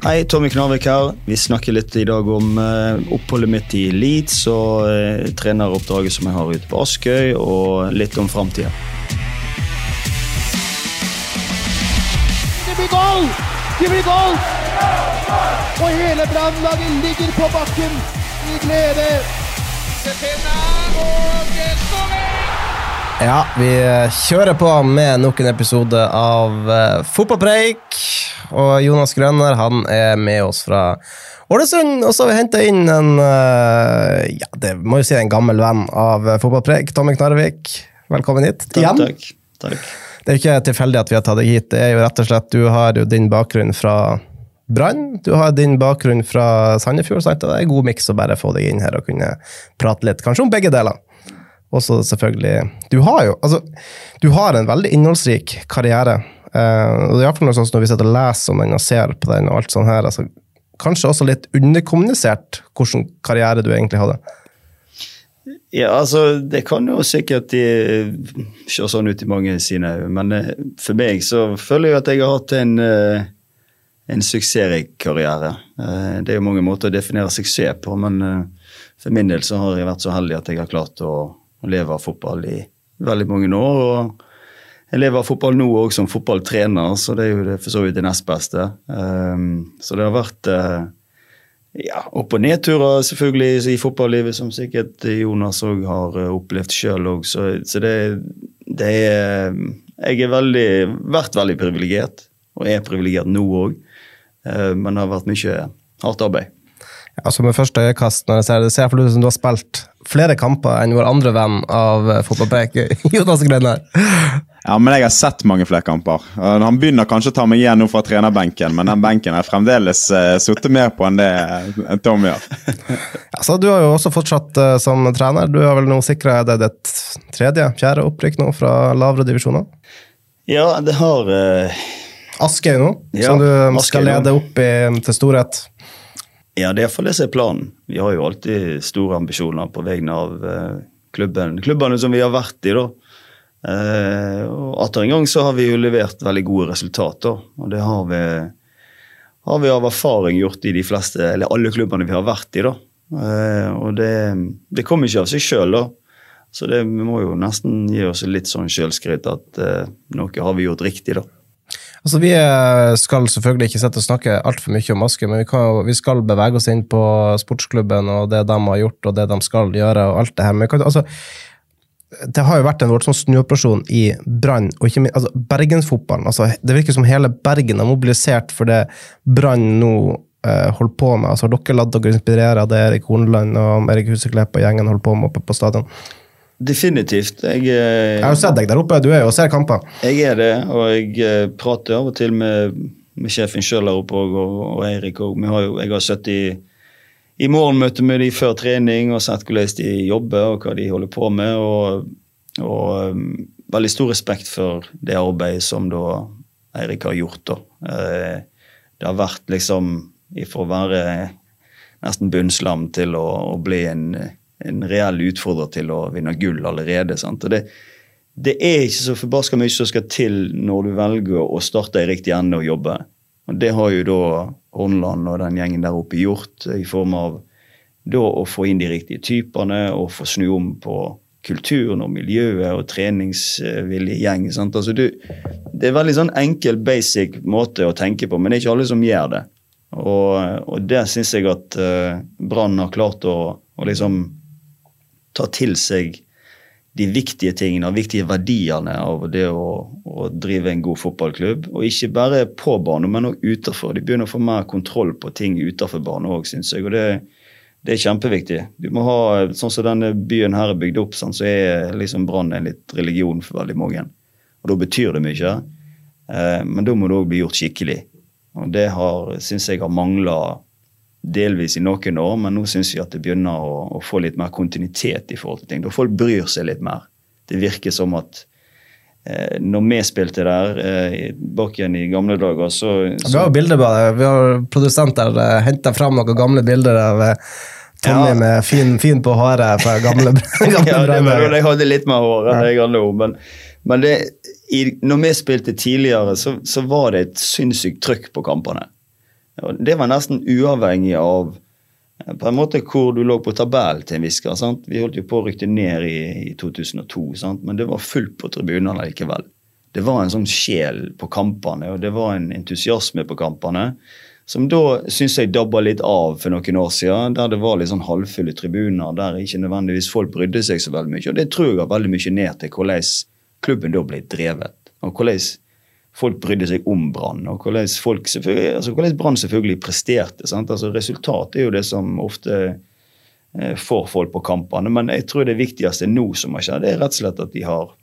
Hei, Tommy Knarvik her. Vi snakker litt i dag om eh, oppholdet mitt i Leeds og eh, treneroppdraget som jeg har ute på Askøy, og litt om framtida. Det blir goal! Det blir goal! Og hele Brannlaget ligger på bakken i glede. Ja, vi kjører på med nok en episode av Fotballpreik. Og Jonas Grønner han er med oss fra Ålesund. Og så har vi henta inn en uh, ja, det må jo si en gammel venn av fotballpreg, Tommy Knarvik, velkommen hit. Takk, takk. takk. Det er jo ikke tilfeldig at vi har tatt deg hit. Det er jo rett og slett, Du har jo din bakgrunn fra Brann. Du har din bakgrunn fra Sandefjord. Sant? Det er en god miks å bare få deg inn her og kunne prate litt, kanskje om begge deler. Og så selvfølgelig Du har jo altså, du har en veldig innholdsrik karriere. Eh, og det er iallfall noe sånn når vi sitter og leser om den og ser på den, og alt sånn her, altså, kanskje også litt underkommunisert hvilken karriere du egentlig hadde. Ja, altså, det kan jo sikkert de, se sånn ut i mange sine øyne, men eh, for meg så føler jeg at jeg har hatt en, eh, en suksessrik karriere. Eh, det er jo mange måter å definere suksess på, men eh, for min del så har jeg vært så heldig at jeg har klart å leve av fotball i veldig mange år. og jeg lever fotball nå òg som fotballtrener, så det er jo for så vidt det nest beste. Um, så det har vært uh, ja, opp- og nedturer selvfølgelig i fotballivet, som sikkert Jonas òg har uh, opplevd sjøl. Så, så det, det er Jeg har vært veldig privilegert, og er privilegert nå òg. Uh, men det har vært mye hardt arbeid. Altså Med første øyekast når jeg ser det, ser jeg for som du har spilt flere kamper enn vår andre venn av eh, fotballpreik, Jonas Grønner. Ja, men jeg har sett mange flere kamper. Han begynner kanskje å ta meg igjen nå fra trenerbenken, men den benken har jeg fremdeles uh, sittet mer på enn det Tommy har. Altså, Du har jo også fortsatt uh, som trener. Du har vel nå sikra deg ditt tredje, fjerde opprykk nå fra lavere divisjoner? Ja, det har uh, Askøy nå, Ja, som du skal lede opp i, til storhet. Ja, det er iallfall det som er planen. Vi har jo alltid store ambisjoner på vegne av eh, klubben, klubbene som vi har vært i. da. Eh, og Atter en gang så har vi jo levert veldig gode resultater. Og det har vi, har vi av erfaring gjort i de fleste, eller alle klubbene vi har vært i. da. Eh, og det, det kommer ikke av seg sjøl, da. Så det, vi må jo nesten gi oss litt sånn sjølskryt at eh, noe har vi gjort riktig, da. Altså, Vi eh, skal selvfølgelig ikke sette og snakke altfor mye om Askøy, men vi, kan, vi skal bevege oss inn på sportsklubben og det de har gjort og det de skal gjøre. og alt Det her. Men kan, altså, det har jo vært en voldsom snuoperasjon i Brann, og ikke altså, Bergensfotballen. Altså, det virker som hele Bergen er mobilisert for det Brann nå eh, holder på med. Altså, har dere latt dere inspirere av det Erik Horneland og Erik Huseklepp og gjengen holder på med oppe på stadion? Definitivt. Jeg, eh, Jeg har jo sett deg der oppe, du er jo og ser kamper. Jeg er det, og jeg eh, prater av og til med, med sjefen sjøl der oppe og, og, Eirik òg. Jeg har sittet i, i morgenmøte med de før trening og sett hvordan de jobber og hva de holder på med. Og, og um, veldig stor respekt for det arbeidet som da Eirik har gjort. da. Det har vært liksom ifra å være nesten bunnslam til å, å bli en, en reell utfordrer til å vinne gull allerede. sant? Og det, det er ikke så forbaska mye som skal til når du velger å starte i riktig ende og jobbe. Og Det har jo da Hornland og den gjengen der oppe gjort, i form av da å få inn de riktige typene og få snu om på kulturen og miljøet og treningsvillig gjeng. sant? Altså du, det er veldig sånn enkel, basic måte å tenke på, men det er ikke alle som gjør det. Og, og det syns jeg at uh, Brann har klart å, å liksom ta til seg de viktige tingene og viktige verdiene av det å, å drive en god fotballklubb. Og ikke bare på banen, men òg utenfor. De begynner å få mer kontroll på ting utenfor banen òg, syns jeg. Og det, det er kjempeviktig. Du må ha, Sånn som denne byen her er bygd opp, sånn, så er liksom Brann en litt religion for veldig mange. Og da betyr det mye. Eh, men da må det òg bli gjort skikkelig. Og det har, syns jeg har mangla delvis i noen år, men nå syns vi at det begynner å, å, få litt mer kontinuitet i forhold til ting. Da folk bryr seg litt mer. Det virker som at eh, når vi spilte der eh, bak igjen i gamle dager, så, så Vi har jo bilder på det. Vi har produsenter eh, henta fram noen gamle bilder av uh, Tommy Ja. med fin, fin på håret fra gamle, gamle ja, det var da jeg hadde litt mer hår enn jeg har nå. Men, men det, i, når vi spilte tidligere, så, så var det et sinnssykt trøkk på kampene. Og det var nesten uavhengig av eh, på en måte hvor du lå på tabellen til en viss grad. Vi holdt jo på å rykke ned i, i 2002, sant? men det var fullt på tribunene likevel. Det var en sånn sjel på kampene, og det var en entusiasme på kampene. Som da syns jeg dabba litt av for noen år siden, der det var litt sånn halvfulle tribuner, der ikke nødvendigvis folk brydde seg så veldig mye. Og det tror jeg har veldig mye ned til hvordan klubben da ble drevet. Og hvordan folk brydde seg om Brann, og hvordan altså hvordan Brann selvfølgelig presterte. sant? Altså Resultat er jo det som ofte eh, får folk på kampene, men jeg tror det viktigste nå som har skjedd, er rett og slett at de har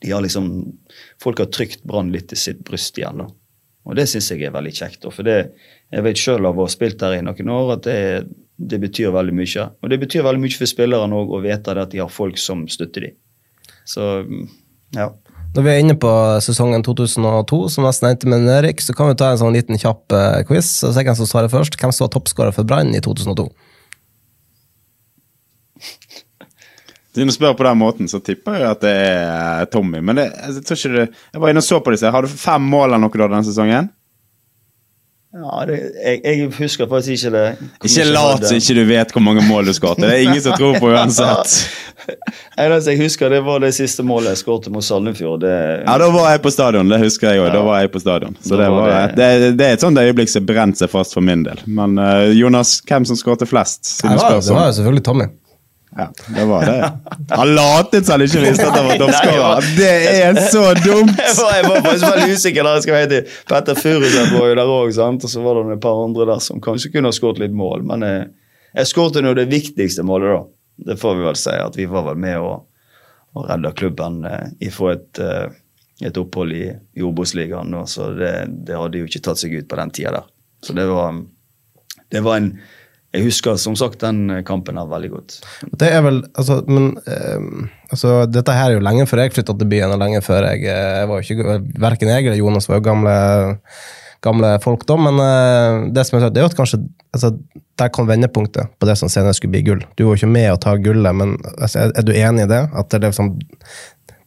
de har liksom, Folk har trykt Brann litt til sitt bryst igjen. da. Og det syns jeg er veldig kjekt. For det, jeg vet sjøl av å ha spilt her i noen år at det, det betyr veldig mye. Og det betyr veldig mye for spillerne òg å vite at de har folk som støtter dem. Så ja. Når vi er inne på sesongen 2002, som nesten endte med nedrykk, så kan vi ta en sånn liten kjapp eh, quiz. Så ser hvem som svarer først. Hvem som var toppskårer for Brann i 2002? Siden du spør på den måten, så tipper jeg at det er Tommy. Men det, jeg, tror ikke det, jeg var inne og så på disse. Har du fem mål eller noe da denne sesongen? Ja det, jeg, jeg husker faktisk ikke det. Ikke lat som ikke du vet hvor mange mål du skåret. Det er ingen som tror på uansett. Eneste jeg husker, det var det siste målet jeg skåret mot Sandefjord. Det, Ja, da var jeg på stadion. Det husker jeg òg. Da var jeg på stadion. Så det, var var, det- det, det er et sånt øyeblikk som brent seg fast for min del. Men uh, Jonas, hvem som skåret flest? Siden Det var, det var jo selvfølgelig Tommy. Ja, det var det. Han latet som han ikke visste at han var toppskårer. Det er så dumt! jeg var, faktisk veldig usikker der. skal jeg. Petter Furuseth var jo der òg, og så var det et par andre der som kanskje kunne ha skåret litt mål. Men jeg, jeg skåret nå det viktigste målet, da. Det får vi vel si. At vi var vel med å, å redde klubben i ifra et, eh, et opphold i, i Obos-ligaen. Så det, det hadde jo ikke tatt seg ut på den tida der. Så det var, det var en Jeg husker som sagt den kampen her veldig godt. Det er vel, altså, men eh, altså, Dette her er jo lenge før jeg flytta til byen, og lenge før jeg, eh, jeg var jo ikke, Verken jeg eller Jonas var jo gamle, gamle folk da, men eh, det som jeg sa, det er jo at kanskje altså, Der kom vendepunktet på det som senere skulle bli gull. Du var jo ikke med å ta gullet, men altså, er, er du enig i det? At det, er liksom,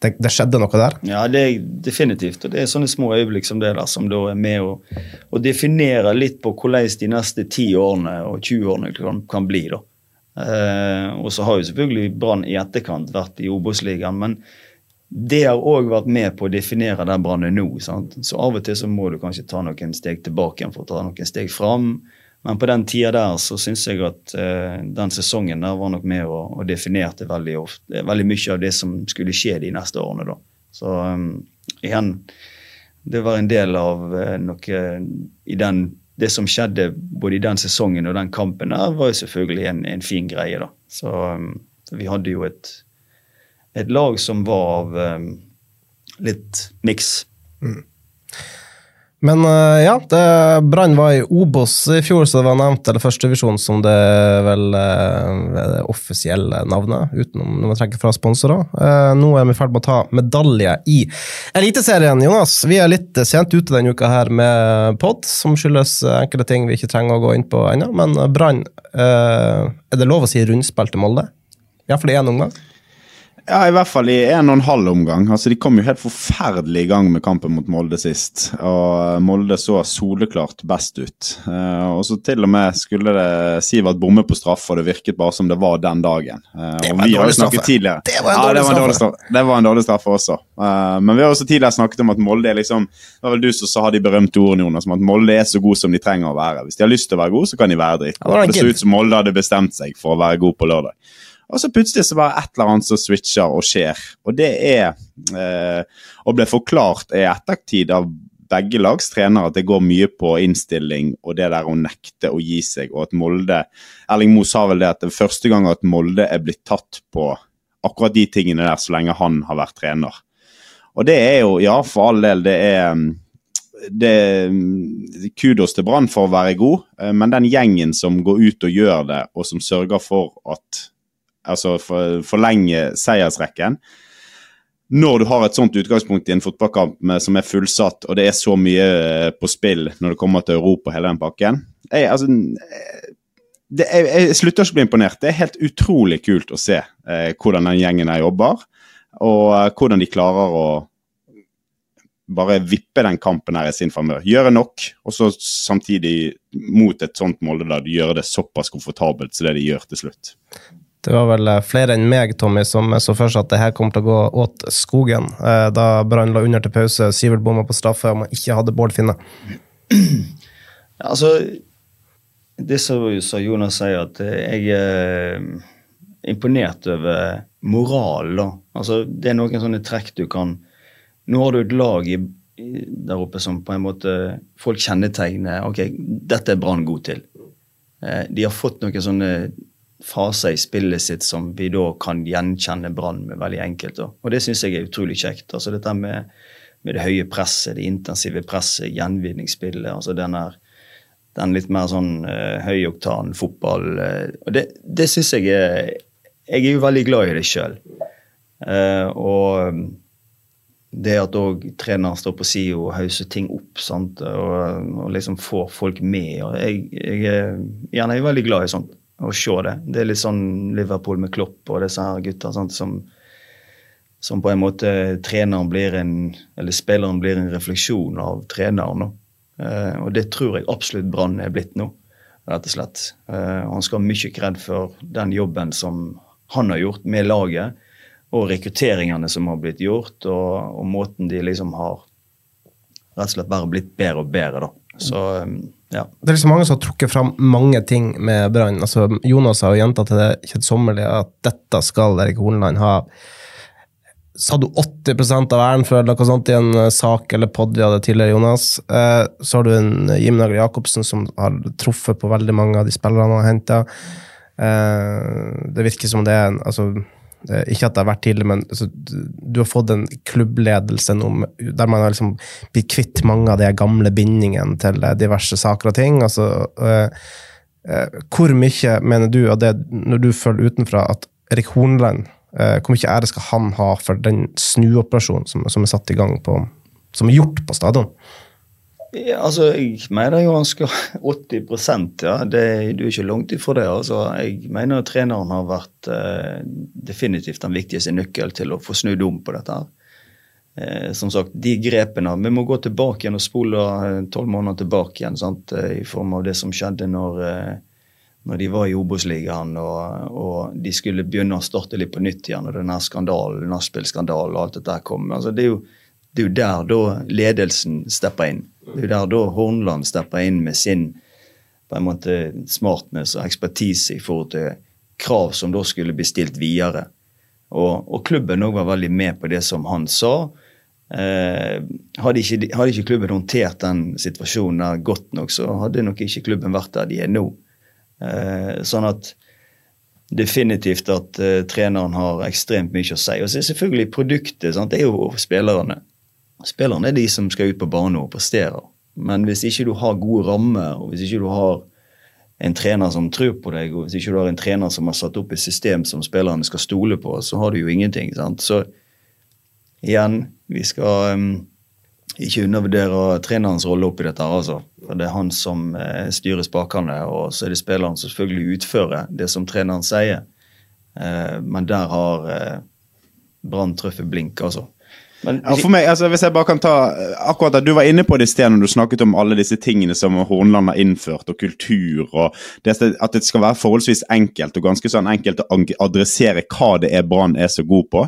det, det skjedde noe der? Ja, det er definitivt. Og det er sånne små øyeblikk som det der som da er med å, å definere litt på hvordan de neste 10 årene og 20 årene kan, kan bli. da. Eh, og så har jo selvfølgelig Brann i etterkant vært i Obos-ligaen, men det har òg vært med på å definere der Brann er nå. sant? Så av og til så må du kanskje ta noen steg tilbake igjen for å ta noen steg fram. Men på den tida der så syns jeg at eh, den sesongen der var nok med og, og definerte veldig, ofte, veldig mye av det som skulle skje de neste årene. da. Så um, igjen, det var en del av eh, noe i den Det som skjedde både i den sesongen og den kampen der, var jo selvfølgelig en, en fin greie, da. Så um, vi hadde jo et, et lag som var av um, litt miks. Men eh, ja, Brann var i Obos i fjor, så det var nevnt, eller førstedivisjon som det vel eh, er det offisielle navnet, utenom når man trekker fra sponsorer. Eh, nå er vi i ferd med å ta medalje i Eliteserien. Jonas, vi er litt sent ute denne uka her med pod, som skyldes enkelte ting vi ikke trenger å gå inn på ennå. Men Brann, er det lov å si rundspill til Molde? Iallfall i én omgang. Ja, i hvert fall i en og en halv omgang. Altså, De kom jo helt forferdelig i gang med kampen mot Molde sist. Og Molde så soleklart best ut. Uh, og så til og med skulle det Sivert bomme på straff, og det virket bare som det var den dagen. Uh, Det var en vi har dårlig straffe. tidligere. Det var en ja, det var en dårlig straffe. straffe. Det var en dårlig straffe også. Uh, men vi har også tidligere snakket om at Molde er liksom Det var vel du som sa de berømte ordene, Jonas, om at Molde er så god som de trenger å være. Hvis de har lyst til å være gode, så kan de være Ja, det det så ut som Molde hadde bestemt seg for å være god på lørdag. Og så plutselig så bare et eller annet som switcher og skjer. Og det er eh, Og ble forklart i ettertid av begge lags trenere at det går mye på innstilling og det der å nekte å gi seg, og at Molde Erling Moe sa vel det at det er første gang at Molde er blitt tatt på akkurat de tingene der så lenge han har vært trener. Og det er jo, ja, for all del, det er det kudos til Brann for å være god, eh, men den gjengen som går ut og gjør det, og som sørger for at Altså for, forlenge seiersrekken Når du har et sånt utgangspunkt i en fotballkamp med, som er fullsatt, og det er så mye eh, på spill når det kommer til Europa, hele den pakken jeg, altså, det, jeg, jeg, slutter ikke å bli imponert. Det er helt utrolig kult å se eh, hvordan den gjengen her jobber, og eh, hvordan de klarer å bare vippe den kampen her i sin favør. Gjøre nok, og så samtidig mot et sånt Molde-lag gjøre det såpass komfortabelt som det de gjør til slutt. Det var vel eh, flere enn meg Tommy, som så for seg at det her kom til å gå åt skogen. Eh, da Brann la under til pause, Sivert bomma på straffe, og man ikke hadde Bård Finne. Altså, det som Jonas sier, at jeg er imponert over moral, da. Altså, det er noen sånne trekk du kan nå har du et lag i, der oppe som på en måte folk kjennetegner ok, dette er Brann god til. Eh, de har fått noen sånne faser i spillet sitt som vi da kan gjenkjenne Brann med veldig enkelt. Da. Og det syns jeg er utrolig kjekt. Altså dette med, med, det høye presset, det intensive presset, gjenvinningsspillet. altså den, her, den litt mer sånn uh, høyoktan fotball. Uh, og det, det syns jeg er Jeg er jo veldig glad i det sjøl. Uh, og det at òg treneren står på sida og hauser ting opp? Og, og, liksom får folk med. og Jeg, jeg, er, jeg er veldig glad i sånt, å se det. Det er litt sånn Liverpool med Klopp og disse her gutta sant? som som på en måte treneren blir en, eller spilleren blir en refleksjon av treneren. Eh, og det tror jeg absolutt Brann er blitt nå, rett og slett. Eh, han skal ha mye kred for den jobben som han har gjort med laget og rekrutteringene som har blitt gjort, og, og, måten de liksom har rett og slett bare blitt bedre og bedre. da. Så, um, ja. Det er liksom mange som har trukket fram mange ting med Brann. Altså, Jonas har jo gjentatt til det kjedsommelige at dette skal Erik Horneland ha. Sa du 80% av æren for noe sånt i en eh, sak eller pod vi hadde tidligere, Jonas? Eh, så har du en Jim Nagel Jacobsen som har truffet på veldig mange av de spillerne han har henta. Eh, det virker som det er en altså, Eh, ikke at det har vært tidlig, men altså, du har fått en klubbledelse nå der man har liksom blitt kvitt mange av de gamle bindingene til eh, diverse saker og ting. Altså, uh, hvor mye mener du av det, når du følger utenfra, at Erik Hornland uh, Hvor mye ære skal han ha for den snuoperasjonen som, som, er satt i gang på, som er gjort på stadion? Ja, altså, Jeg mener jo han skal 80% ja. Det, du er ikke langt ifra det. altså. Jeg mener at treneren har vært eh, definitivt den viktigste nøkkel til å få snudd om på dette. her. Eh, som sagt, de grepene Vi må gå tilbake igjen og spole eh, tolv måneder tilbake igjen sant? Eh, i form av det som skjedde når, eh, når de var i Obos-ligaen og, og, de skulle begynne å starte litt på nytt igjen. og denne skandalen, Nachspiel-skandalen og alt dette her kom. Altså, det er jo det er jo der da ledelsen stepper inn. Det er jo der da Hornland stepper inn med sin på en måte smartness og ekspertise i forhold til krav som da skulle bli stilt videre. Og, og klubben òg var veldig med på det som han sa. Eh, hadde, ikke, hadde, ikke, klubben håndtert den situasjonen der godt nok, så hadde nok ikke klubben vært der de er nå. Eh, sånn at definitivt at eh, treneren har ekstremt mye å si. Og så er selvfølgelig produktet sant? det er jo spillerne. Spillerne er de som skal ut på banen og prestere. Men hvis ikke du har gode rammer, og hvis ikke du har en trener som tror på deg, og hvis ikke du har en trener som har satt opp et system som spillerne skal stole på, så har du jo ingenting. sant? Så igjen, vi skal um, ikke undervurdere trenerens rolle oppi dette. altså. For Det er han som uh, styrer spakene, og så er det spilleren som selvfølgelig utfører det som treneren sier. Uh, men der har uh, Brann truffet blink, altså. Men, ja, for meg, altså, hvis jeg bare kan ta akkurat at Du var inne på det i sted når du snakket om alle disse tingene som Hornland har innført, og kultur, og det, at det skal være forholdsvis enkelt og ganske sånn enkelt å adressere hva det er Brann er så god på.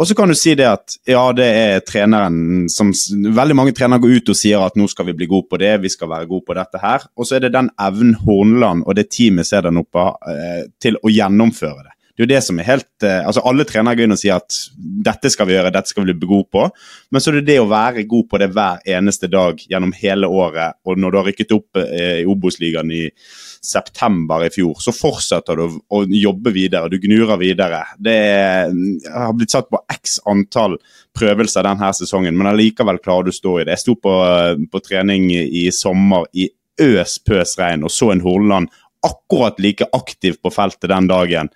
Og så kan du si det at ja, det er treneren som Veldig mange trenere går ut og sier at nå skal vi bli gode på det, vi skal være gode på dette her. Og så er det den evnen Hornland og det teamet ser den oppe, eh, til å gjennomføre det. Det er jo det som er helt eh, altså Alle trenere går inn og sier at dette skal vi gjøre, dette skal vi bli gode på. Men så er det det å være god på det hver eneste dag gjennom hele året. Og når du har rykket opp eh, i Obos-ligaen i september i fjor, så fortsetter du å jobbe videre. Du gnurer videre. Det er, har blitt satt på x antall prøvelser denne sesongen, men allikevel klarer du å stå i det. Jeg sto på, på trening i sommer i øs pøs regn og så en Horneland akkurat like aktiv på feltet den dagen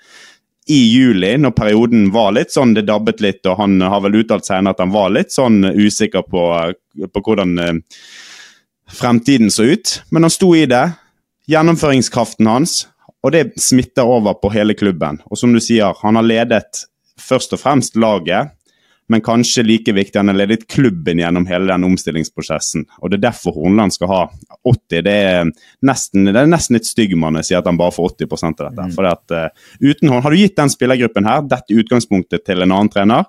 i juli, når perioden var litt sånn, det dabbet litt, og han har vel uttalt senere at han var litt sånn usikker på, på hvordan eh, fremtiden så ut. Men han sto i det. Gjennomføringskraften hans, og det smitter over på hele klubben. Og som du sier, han har ledet først og fremst laget, men kanskje like viktig, han har ledet klubben gjennom hele den omstillingsprosessen. Og Det er derfor Hornland skal ha 80. Det er nesten, det er nesten litt stygg man sier at han bare får 80 av dette. Mm. For at, uh, uten Har du gitt den spillergruppen her dette utgangspunktet til en annen trener,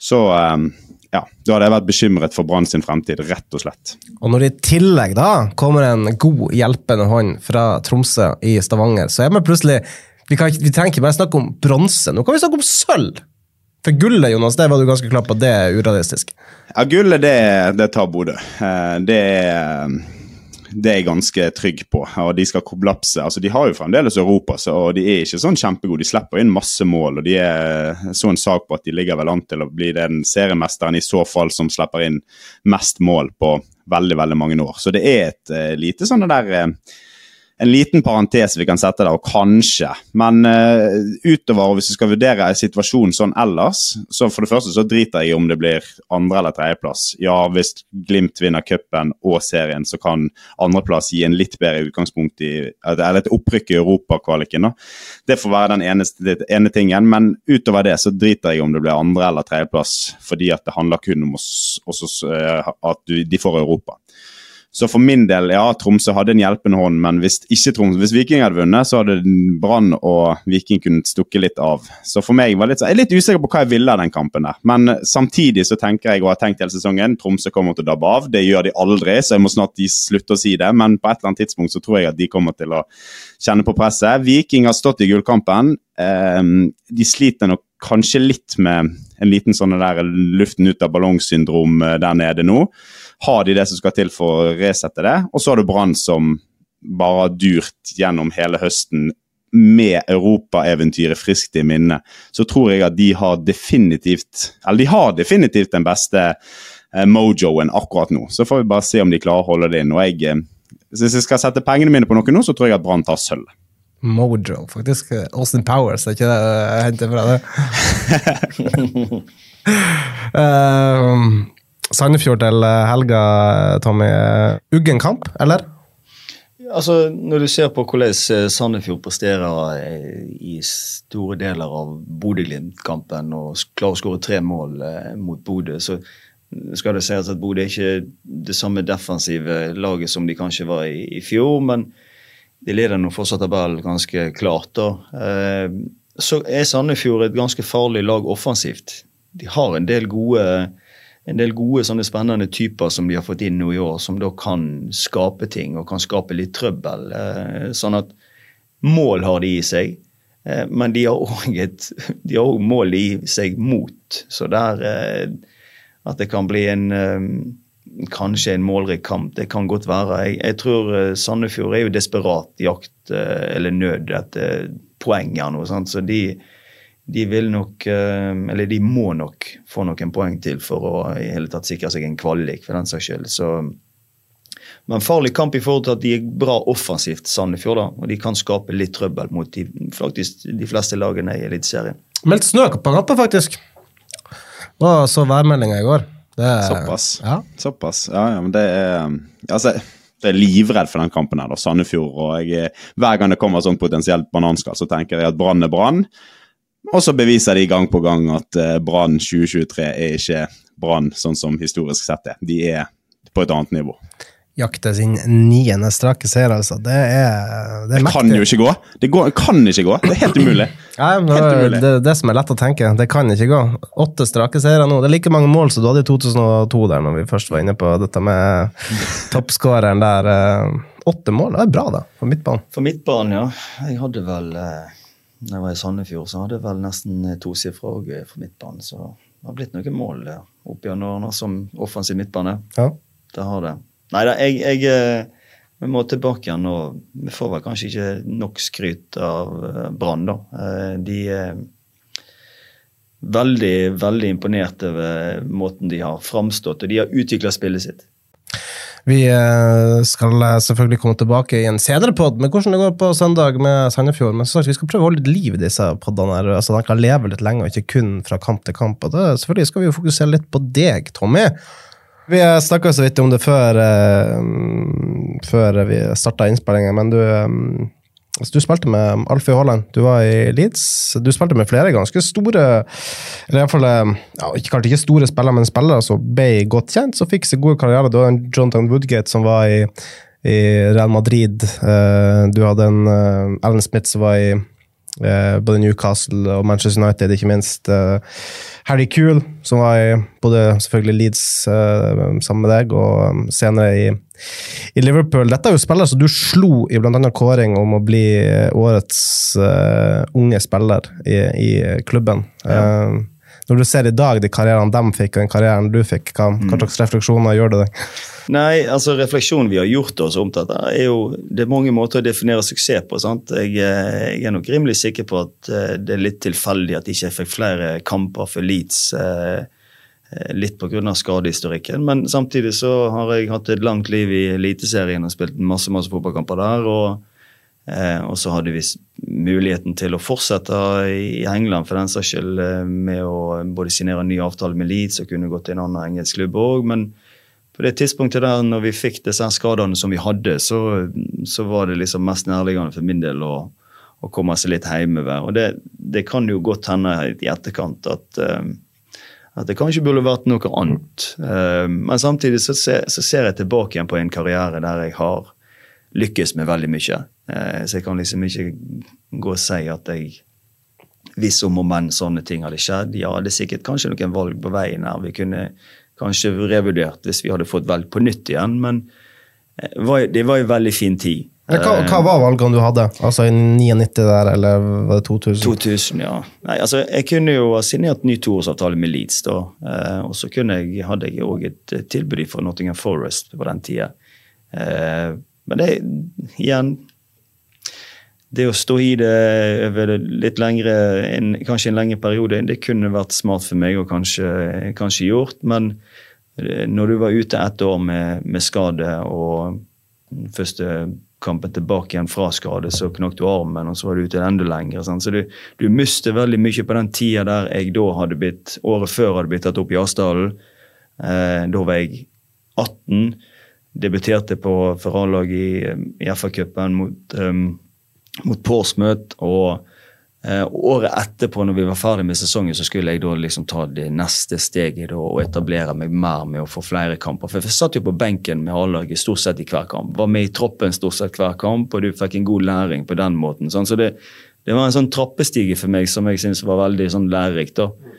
så um, ja, da hadde jeg vært bekymret for Brann sin fremtid, rett og slett. Og når det i tillegg da kommer en god, hjelpende hånd fra Tromsø i Stavanger, så er vi plutselig Vi, kan, vi trenger ikke bare snakke om bronse, nå kan vi snakke om sølv! For gullet, Jonas, det var du ganske klar på det er urealistisk? Ja, gullet, det, det tar Bodø. Eh, det er det er jeg ganske trygg på. og De skal kollapse. altså De har jo fremdeles Europa, så, og de er ikke sånn kjempegode. De slipper inn masse mål. og De er så en sak på at de ligger vel an til å bli den seriemesteren i så fall som slipper inn mest mål på veldig veldig mange år. Så det er et uh, lite sånn der uh, en liten parentes vi kan sette der, og kanskje. Men uh, utover, hvis vi skal vurdere situasjonen sånn ellers, så for det første så driter jeg i om det blir andre- eller tredjeplass. Ja, hvis Glimt vinner cupen og serien, så kan andreplass gi en litt bedre utgangspunkt i Eller et opprykk i europakvaliken. Det får være den eneste, det ene tingen. Men utover det så driter jeg i om det blir andre- eller tredjeplass, fordi at det handler kun om oss, oss, uh, at de får Europa. Så for min del, ja, Tromsø hadde en hjelpende hånd, men hvis ikke Tromsø, hvis Viking hadde vunnet, så hadde Brann og Viking kunnet stukke litt av. Så for meg var litt, jeg er litt usikker på hva jeg ville av den kampen der. Men samtidig så tenker jeg, og har tenkt hele sesongen, Tromsø kommer til å dabbe av. Det gjør de aldri, så jeg må snart slutte å si det. Men på et eller annet tidspunkt så tror jeg at de kommer til å kjenne på presset. Viking har stått i gullkampen. Ehm, de sliter nok kanskje litt med en liten sånn der luften ut av ballongsyndrom eh, der nede nå. Har de det som skal til for å resette det? Og så har du Brann som bare har durt gjennom hele høsten med europaeventyret friskt i minne. Så tror jeg at de har definitivt Eller de har definitivt den beste eh, mojoen akkurat nå. Så får vi bare se om de klarer å holde det inn. Og jeg, eh, hvis jeg skal sette pengene mine på noe nå, så tror jeg at Brann tar sølv. Mojo. Faktisk Austin Powers, er ikke det jeg henter fra det? uh, Sandefjord til helga, Tommy. Uggen kamp, eller? Altså, Når du ser på hvordan eh, Sandefjord presterer eh, i store deler av Bodø-Glimt-kampen og klarer å skåre tre mål mot Bodø, så skal det sies at Bodø er ikke det samme defensive laget som de kanskje var i, i fjor. men de leder nå fortsatt tabellen ganske klart. da. Eh, så er Sandefjord et ganske farlig lag offensivt. De har en del gode, en del gode sånne spennende typer som de har fått inn nå i år, som da kan skape ting og kan skape litt trøbbel. Eh, sånn at mål har de i seg, eh, men de har òg mål i seg mot. Så der at det kan bli en kanskje en målrik kamp. Det kan godt være. Jeg, jeg tror Sandefjord er jo desperat jakt eller nød etter poeng her nå. Så de, de, vil nok uh, Eller de må nok få noen poeng til for å i hele tatt sikre seg en kvalik, for den saks skyld. Så men farlig kamp i forhold til at de er bra offensivt, Sandefjord. da, og De kan skape litt trøbbel mot de, faktisk de fleste lagene i Eliteserien. Meldt snø på kampen, faktisk. Det så værmeldinga i går. Er, Såpass. Ja. Såpass. Ja, ja, men det er Altså, jeg er livredd for den kampen her, da, Sandefjord. og jeg, Hver gang det kommer sånn potensielt bananskall, så tenker jeg at Brann er Brann. Og så beviser de gang på gang at uh, Brann 2023 er ikke Brann sånn som historisk sett er. De er på et annet nivå jakte sin niende strake seier, altså. Det er, det er det kan jo ikke gå. Det går, kan ikke gå. Det er helt umulig. Ja, helt umulig. Det er det som er lett å tenke. Det kan ikke gå. Åtte strake seire nå. Det er like mange mål som du hadde i 2002, der når vi først var inne på dette med toppskåreren der. Eh, åtte mål, det er bra, da, for midtbanen. For midtbanen, ja. Jeg hadde vel eh, når jeg var i Sandefjord, så hadde jeg vel nesten tosifra òg for midtbanen. Så det har blitt noen mål opp gjennom årene som offensiv midtbane. Ja. Det har det. Nei da, jeg, jeg eh, Vi må tilbake igjen nå. Vi får vel kanskje ikke nok skryt av eh, Brann, da. Eh, De er veldig, veldig imponert over måten de har framstått, og de har utvikla spillet sitt. Vi eh, skal eh, selvfølgelig komme tilbake i en senere pod med hvordan det går på søndag med Sandefjord. Men sagt, vi skal prøve å holde litt liv i disse podene, her, altså de kan leve litt lenge og ikke kun fra kamp til kamp. Og det, selvfølgelig skal vi jo fokusere litt på deg, Tommy. Vi snakka så vidt om det før, eh, før vi starta innspillingen, men du, eh, altså, du spilte med Alfie Haaland. Du var i Leeds. Du spilte med flere ganske store Eller iallfall eh, ja, kanskje ikke store spillere, men spillere som ble godt kjent, som fikk seg gode karrierer. Du hadde en Jonathan Woodgate som var i, i Real Madrid. Eh, du hadde en Ellen Alan Smith som var i eh, både Newcastle og Manchester United, ikke minst. eh, Harry Kuhl, som var i både selvfølgelig Leeds eh, sammen med deg, og um, senere i, i Liverpool. Dette er jo spillere som du slo i annet kåring om å bli eh, årets eh, unge spiller i, i klubben. Eh, når du ser i dag de karrierene de fikk, og den karrieren du fikk, hva, hva slags refleksjoner gjør det deg? Nei, altså refleksjonen vi har gjort oss om dette, er jo Det er mange måter å definere suksess på. sant? Jeg, eh, jeg er nok rimelig sikker på at eh, det er litt tilfeldig at jeg ikke fikk flere kamper for Leeds. eh, eh, Litt pga. skadehistorikken, men samtidig så har jeg hatt et langt liv i Eliteserien og spilt masse masse fotballkamper der. og og så hadde vi muligheten til å fortsette i England for den saks skyld eh, med å både signere en ny avtale med Leeds og kunne gå til en annen engelsk klubb òg. Men på det tidspunktet der når vi fikk disse skadene som vi hadde, så, så var det liksom mest nærliggende for min del å, å komme seg litt hjemover. Og det, det kan jo godt hende i etterkant at eh, at det kanskje burde vært noe annet. Eh, Men samtidig så ser, så ser jeg tilbake igjen på en karriere der jeg har lykkes med veldig mye. Eh, Så jeg kan liksom ikke gå og si at jeg hvis om og men sånne ting hadde skjedd. Ja, det er sikkert kanskje noen valg på veien her vi kunne kanskje revurdert hvis vi hadde fått valg på nytt igjen, men eh, det var en veldig fin tid. Hva, hva var valgene du hadde? Altså i 99 der, eller var det 2000? 2000, ja. Nei, altså, jeg kunne jo ha signert ny toårsavtale med Leeds, da. Eh, og så jeg, hadde jeg òg et tilbud fra Nottingham Forest på den tida. Eh, men det igjen Det å stå i det over litt lengre, en, kanskje en lengre periode, det kunne vært smart for meg og kanskje, kanskje gjort. Men eh, når du var ute ett år med, med skade og første kampen tilbake igjen fra skade, så knakk du armen, og så var du ute enda lenger. Sant? Så du, du mister veldig mye på den tida der jeg da hadde blitt, året før hadde blitt tatt opp i Asdalen. Eh, da var jeg 18. Debuterte på for i, i FA-cupen mot, um, mot Portsmouth. Og eh, året etterpå, når vi var ferdig med sesongen, så skulle jeg da liksom ta det neste steget da, og etablere meg mer med å få flere kamper. For jeg satt jo på benken med A-laget stort sett i hver kamp. Var med i troppen stort sett hver kamp, og du fikk en god læring på den måten. Sånn. Så det, det var en sånn trappestige for meg som jeg syntes var veldig sånn lærerikt. da.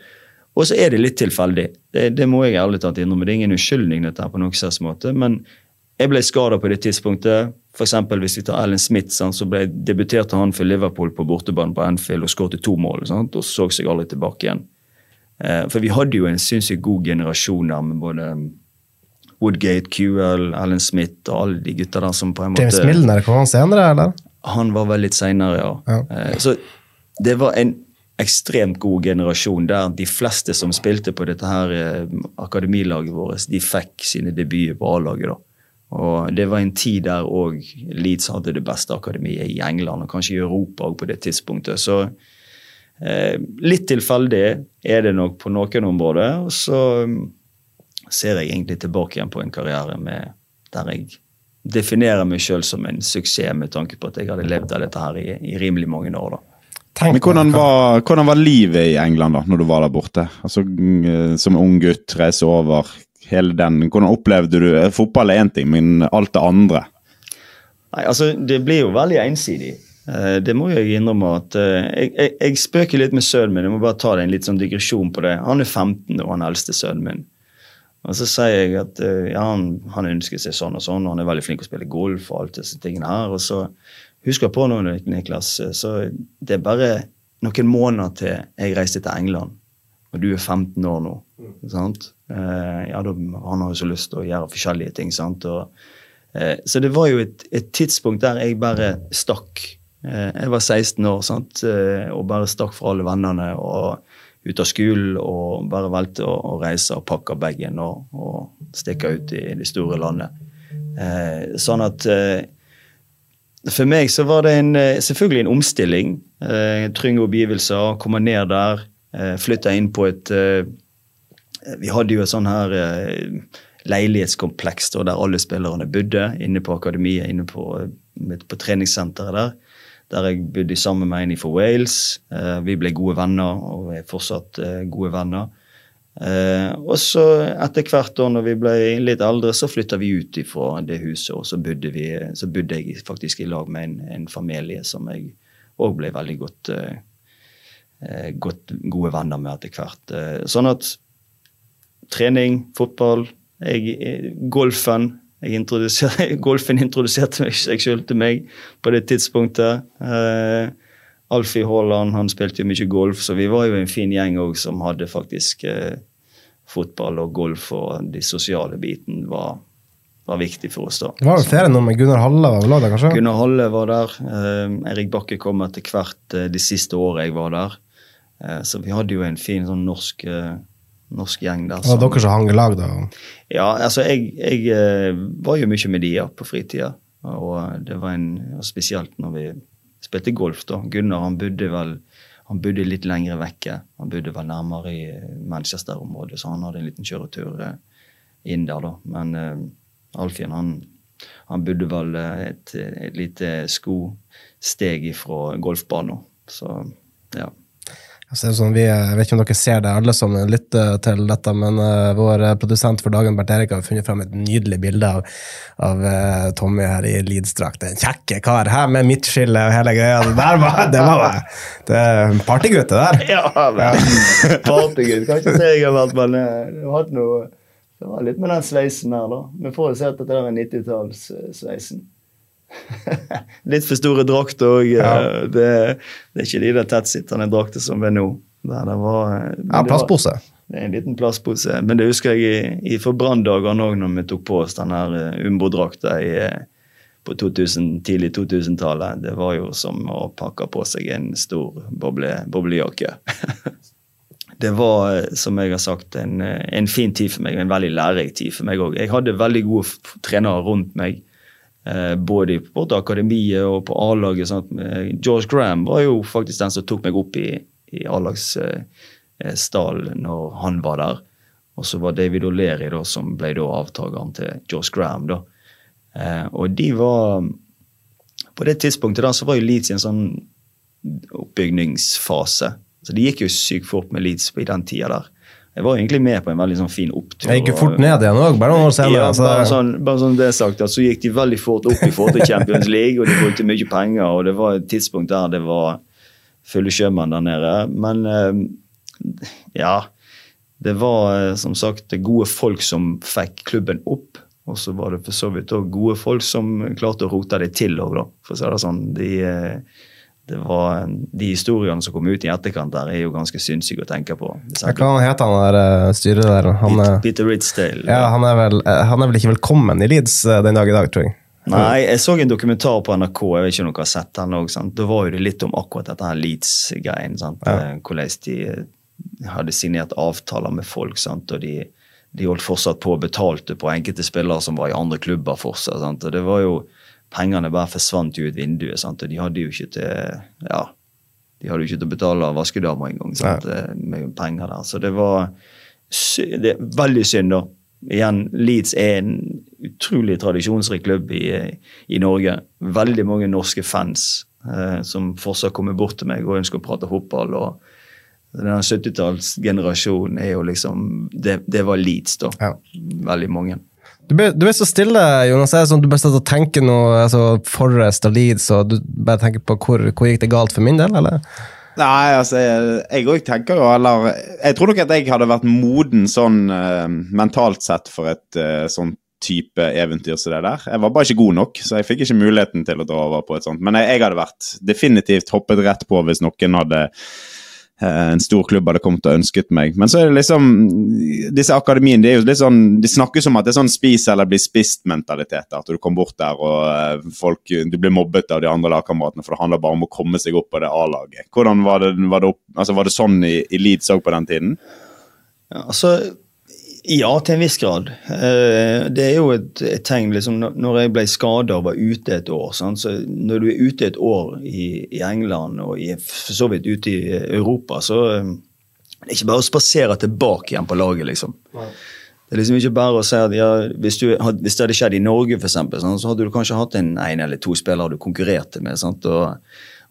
Og så er det litt tilfeldig. Det, det må jeg ærlig talt innrømme. Det er ingen unnskyldning, dette her på noen slags måte. Men jeg ble skada på det tidspunktet. For eksempel, hvis vi tar Alan Smith, sant, så ble, debuterte han for Liverpool på bortebane på Anfield og skåret to mål. Sant, og så seg aldri tilbake igjen. Eh, for vi hadde jo en sinnssykt god generasjon der med både Woodgate, QL, Alan Smith og alle de gutta der som på en måte James Milner, kom han senere, eller? han var vel litt seinere, ja. Ja. Eh, Så det var en ekstremt god generasjon der de fleste som spilte på dette her eh, akademilaget vårt, de fikk sine debuter på A-laget. da. Og Det var en tid der òg Leeds hadde det beste akademiet i England, og kanskje i Europa òg på det tidspunktet. Så eh, litt tilfeldig er det nok på noen områder. Og så mm, ser jeg egentlig tilbake igjen på en karriere med, der jeg definerer meg sjøl som en suksess, med tanke på at jeg hadde levd av dette her i, i rimelig mange år. da. Tenk Men hvordan var, hvordan var livet i England da, når du var der borte? Altså, mm, eh, Som ung gutt, reise over, hele den. Hvordan opplevde du eh, Fotball er én ting, men alt det andre? Nei, altså, Det blir jo veldig ensidig. Eh, det må jeg innrømme. at eh, jeg, jeg, jeg spøker litt med sønnen min. Jeg må bare ta det en litt sånn digresjon på det. Han er 15 og han eldste sønnen min. Og så sier jeg at ja, han, han ønsker seg sånn og sånn, og han er veldig flink til å spille golf og alt disse tingene her. Og så husker jeg på noe, Niklas, så det er bare noen måneder til jeg reiste til England, og du er 15 år nå. sant? Eh, ja, da, har jo så lyst til å gjøre forskjellige ting. sant? Og, eh, så det var jo et, et tidspunkt der jeg bare stakk. Eh, jeg var 16 år sant? Og bare stakk fra alle vennene og ut av skolen og bare valgte å, å reise og pakke bagen og, og stikke ut i det store landet. Eh, sånn at eh, for meg så var det en, selvfølgelig en omstilling. Eh, trygge omgivelser, komme ned der, eh, flytte inn på et Vi hadde jo et sånn her eh, leilighetskompleks der alle spillerne bodde, inne på akademiet, inne på, eh, på treningssenteret der. Der jeg bodde sammen med en fra Wales. Eh, vi ble gode venner, og er fortsatt gode venner. Og så etter hvert da når vi ble litt eldre, så flytta vi ut ifra det huset, og så bodde, vi, så bodde jeg faktisk i lag med en, en familie som jeg òg ble veldig godt, godt gode venner med etter hvert. Sånn at trening, fotball, jeg, golfen jeg introduser- Golfen introduserte meg- seg selv til meg på det tidspunktet. Eh, Alfie Haaland han spilte jo mye golf, så vi var jo en fin gjeng òg som hadde faktisk eh, fotball og golf og de sosiale biten var, var viktig for oss da. Det var vel flere nå med Gunnar Halle var vel der, kanskje? Gunnar Halle var der. Eh, Erik Bakke kom etter hvert eh, de siste året jeg var der. Eh, så vi hadde jo en fin sånn norsk, eh, norsk gjeng der. Det var dere som hang i lag, da? Ja, altså jeg, jeg eh, var jo mye med de ja, på fritida. Og eh, det var en, spesielt når vi spilte golf, da. Gunnar han bodde vel han bodde litt lenger vekke. Han bodde vel nærmere i Manchester-området, så han hadde en liten kjøretur eh, inn der, da. Men uh, Alfien, han, han bodde vel eh, et, et lite skosteg ifra golfbanen. Så ja. Sånn, vi, jeg vet ikke om dere ser det, alle som lytter til dette, men uh, vår eh, produsent for dagen, Bernt Erik, har funnet fram et nydelig bilde av, av uh, Tommy her i Leeds-drakt. En kjekke kar her med midtskille og hele greia. Det der var, det var det er en partygutt, det der. Ja, men partygutt kan ikke si jeg har vært, men jeg har hatt noe Det var litt med den sveisen her, da. Vi får jo se at dette er 90-tallssveisen. litt for store drakter òg. Ja. Det, det er ikke de der tettsittende drakter som er nå. Der det var, en Ja, plastpose. Det er en liten plastpose. Men det husker jeg i, i for branndagene òg, når vi tok på oss den her eh, Umbro-drakta eh, på 2000, tidlig 2000-tallet. Det var jo som å pakke på seg en stor boble, boblejakke. det var, eh, som jeg har sagt, en, eh, en fin tid for meg, en veldig lærerik tid for meg òg. Jeg hadde veldig gode trenere rundt meg. Eh, både på akademiet og på A-laget. sant? Eh, George Graham var jo faktisk den som tok meg opp i, i A-lagsstallen når han var der. Og så var David O'Leary da, som ble da avtakeren til George Graham. da. Eh, og de var På det tidspunktet da, så var jo Leeds i en sånn oppbygningsfase. Så det gikk jo sykt fort med Leeds i den tida der. Jeg var egentlig med på en veldig sånn fin opptur. Jeg gikk jo fort ned igjen òg, bare noen år senere. ja, så- bare, sånn, bare sånn det er sagt, at så gikk de veldig fort opp i forhold til Champions League, og de brukte mye penger, og det var et tidspunkt der det var fulle sjømenn der nede. Men eh, ja, det var eh, som sagt gode folk som fikk klubben opp. Og så var det for så vidt òg gode folk som klarte å rote det til òg. For å si det sånn. De, eh, det var, de historiene som kom ut i etterkant der, er jo ganske sinnssyke å tenke på. Hva han heter han der eh, styret der? Peter, Ritzdale. Peter Ridsdale. ja, han, er vel, eh, han er vel ikke velkommen i Leeds eh, den dag i dag, tror jeg. Nei, jeg så en dokumentar på NRK, jeg vet ikke om dere har sett den også, Da var jo det litt om akkurat dette her Leeds-greien. Eh, Hvordan de eh, hadde signert avtaler med folk, sant? og de, de holdt fortsatt på og betalte på enkelte spillere som var i andre klubber fortsatt. sant? Og det var jo, Pengene bare forsvant ut vinduet, sant? og de hadde jo ikke til ja, de hadde jo ikke til å betale vaskedamer engang eh, med penger der. Så det var det er veldig synd, da. Igjen, Leeds er en utrolig tradisjonsrik klubb i, i Norge. Veldig mange norske fans eh, som fortsatt kommer bort til meg og ønsker å prate fotball. og den 70-tallsgenerasjonen er jo liksom det, det var Leeds, da. Ja. Veldig mange. Du blir, så stille, Jonas. Er det sånn, du bare satt og tenker noe altså Forrest og Leeds, og du bare tenker på hvor, hvor gikk det galt for min del, eller? Nei, altså, jeg òg tenker jo Eller jeg tror nok at jeg hadde vært moden sånn uh, mentalt sett for et uh, sånt type eventyr som det der. Jeg var bare ikke god nok, så jeg fikk ikke muligheten til å dra over på et sånt. Men jeg, jeg hadde vært definitivt hoppet rett på hvis noen hadde eh, en stor klubb hadde kommet og ønsket meg. Men så er det liksom Disse akademiene de er jo litt sånn, de snakkes om at det er sånn spis eller bli spist-mentalitet. At du kommer bort der og eh, folk, du blir mobbet av de andre lagkameratene, for det handler bare om å komme seg opp på det A-laget. Hvordan Var det, var det, opp, altså var det sånn i, i Leeds òg på den tiden? Ja, altså, ja, til en viss grad. Eh, det er jo et, et tegn liksom, når- jeg ble skada og var ute et år sånn, så Når du er ute et år i, i England og i, for så vidt ute i Europa, så eh, det er ikke bare å spasere tilbake igjen på laget, liksom. Det er liksom ikke bare å si at ja, hvis, du, hvis det hadde skjedd i Norge, for eksempel, sånn, så hadde du kanskje hatt en en eller to spillere du konkurrerte med. Sant? Og,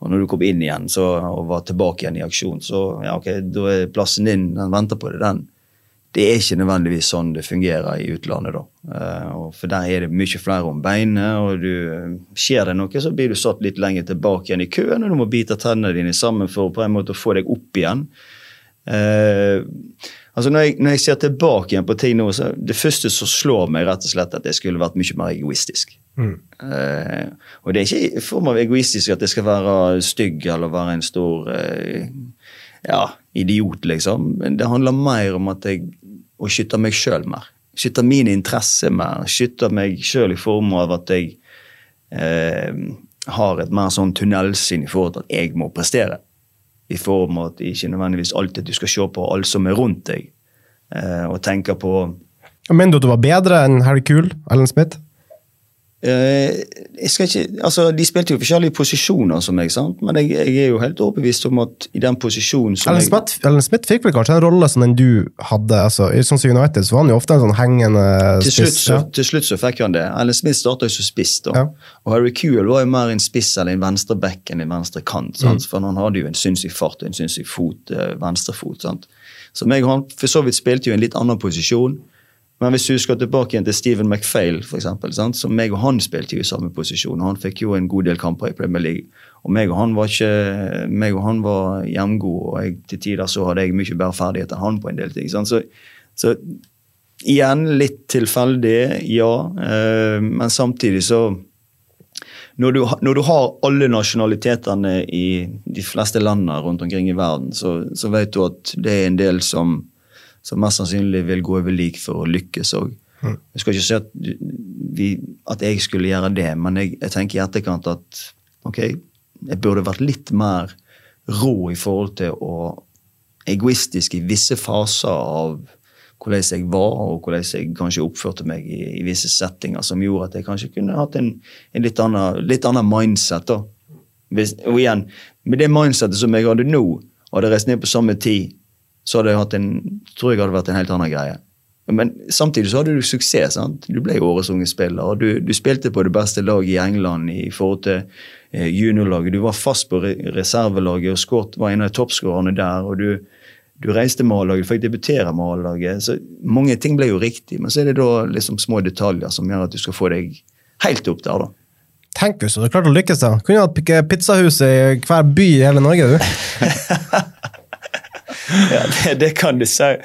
og når du kom inn igjen så, og var tilbake igjen i aksjon, så ja, ok, da er plassen din, den venter på deg, den. Det er ikke nødvendigvis sånn det fungerer i utlandet, da. Eh, for der er det mye flere om beinet, og du, skjer det noe, så blir du satt litt lenger tilbake igjen i køen, og du må bite tennene dine sammen for på en måte å få deg opp igjen. Eh, altså når jeg, når jeg ser tilbake igjen på ting nå, så det første som slår meg, rett og slett at jeg skulle vært mye mer egoistisk. Eh, og det er ikke i form av egoistisk at jeg skal være stygg eller være en stor eh, ja, idiot, liksom. Men det handler mer om at jeg å skytte meg sjøl mer. Skytte mine interesser mer. Skytte meg sjøl i form av at jeg eh, har et mer sånn tunnelsyn i forhold til at jeg må prestere. I form av at ikke nødvendigvis alltid du skal se på alt som er rundt deg, eh, og tenke på Mener du at du var bedre enn Harry Cool, Ellen Smith? Eh, jeg skal ikke, altså De spilte jo forskjellige posisjoner som meg, sant? men jeg, jeg er jo helt overbevist om at i den posisjonen som Ellen jeg, Smith, Ellen Smith fikk vel kanskje en rolle som den du hadde? altså, i Sånn som United så var han jo ofte en sånn hengende til slutt, så, ja. til slutt så fikk han det. Ellen Smith starta jo som spiss, da. Ja. Og Harry Kuehl var jo mer en spiss eller en venstreback enn en venstre kant. Mm. For han hadde jo en sinnssyk fart og en sinnssyk fot, eh, venstrefot. sant? Så meg og han for så vidt spilte jo en litt annen posisjon. Men hvis du skal tilbake igjen til Stephen McPhail, for eksempel, så meg og han spilte jo i samme posisjon. Han fikk jo en god del kamper i Premier League. Og meg og han var ikke, meg og han var jevngode, og jeg, til tider så hadde jeg mye bedre ferdighet enn han på en del ting. Sant? Så, så igjen litt tilfeldig, ja. Eh, men samtidig så når du, når du har alle nasjonalitetene i de fleste landene rundt omkring i verden, så, så vet du at det er en del som, som mest sannsynlig vil gå over lik for å lykkes òg. Jeg skal ikke si at, vi, at jeg skulle gjøre det, men jeg, jeg tenker i etterkant at ok, jeg burde vært litt mer rå i forhold til å egoistisk i visse faser av hvordan jeg var, og hvordan jeg kanskje oppførte meg i, i visse settinger, som gjorde at jeg kanskje kunne hatt en, en litt, annen, litt annen mindset. da. Hvis, og igjen, med det mindsetet som jeg hadde nå, og hadde reist ned på samme tid, så hadde jeg hatt en, tror jeg hadde vært en helt annen greie. Men samtidig så hadde du suksess. sant? Du ble årets unge spiller. du, du spilte på det beste laget i England i forhold til eh, juniorlaget. Du var fast på re reservelaget og skåret, var en av toppskårerne der. og du, du reiste med A-laget, du fikk debutere med A-laget. så Mange ting ble jo riktig, men så er det da liksom små detaljer som gjør at du skal få deg helt opp der. da. Tenk hvis du hadde klart å lykkes, da. Kunne hatt pizzahuset i hver by i hele Norge, du. Ja, det, det kan du si.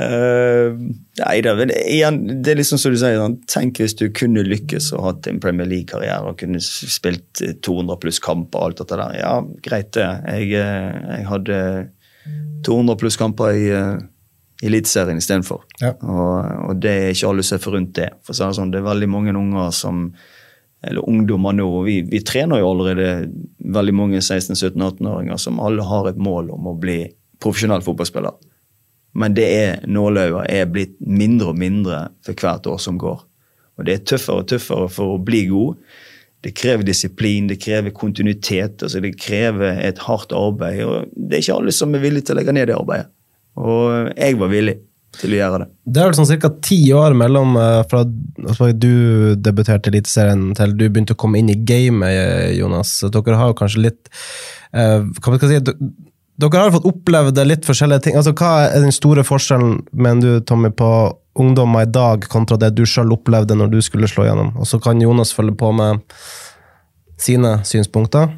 Uh, nei da, men igjen, det er liksom som du sier, sånn, tenk hvis du kunne lykkes og hatt en Premier League-karriere og kunne spilt eh, 200 pluss kamper og alt dette der. Ja, greit det. Jeg, eh, jeg hadde 200 pluss kamper i uh, Eliteserien istedenfor. Ja. Og, og det er ikke alle som er forunt det. For så er det sånn, det er veldig mange unger som eller ungdommer nå, vi, vi trener jo allerede veldig mange 16-17-18-åringer som alle har et mål om å bli profesjonell fotballspiller. Men det er nåløyet er blitt mindre og mindre for hvert år som går. Og det er tøffere og tøffere for å bli god. Det krever disiplin, det krever kontinuitet, altså det krever et hardt arbeid. og Det er ikke alle som er villige til å legge ned det arbeidet. Og jeg var villig til å gjøre det. Det er vel sånn ca. ti år mellom eh, fra altså, du debuterte i Eliteserien til du begynte å komme inn i gamet, Jonas. Dere har jo kanskje litt eh, Hva skal jeg si? Dere har fått opplevd litt forskjellige ting. Altså, Hva er den store forskjellen, mener du, Tommy, på ungdommer i dag kontra det du sjøl opplevde når du skulle slå gjennom? Og så kan Jonas følge på med sine synspunkter.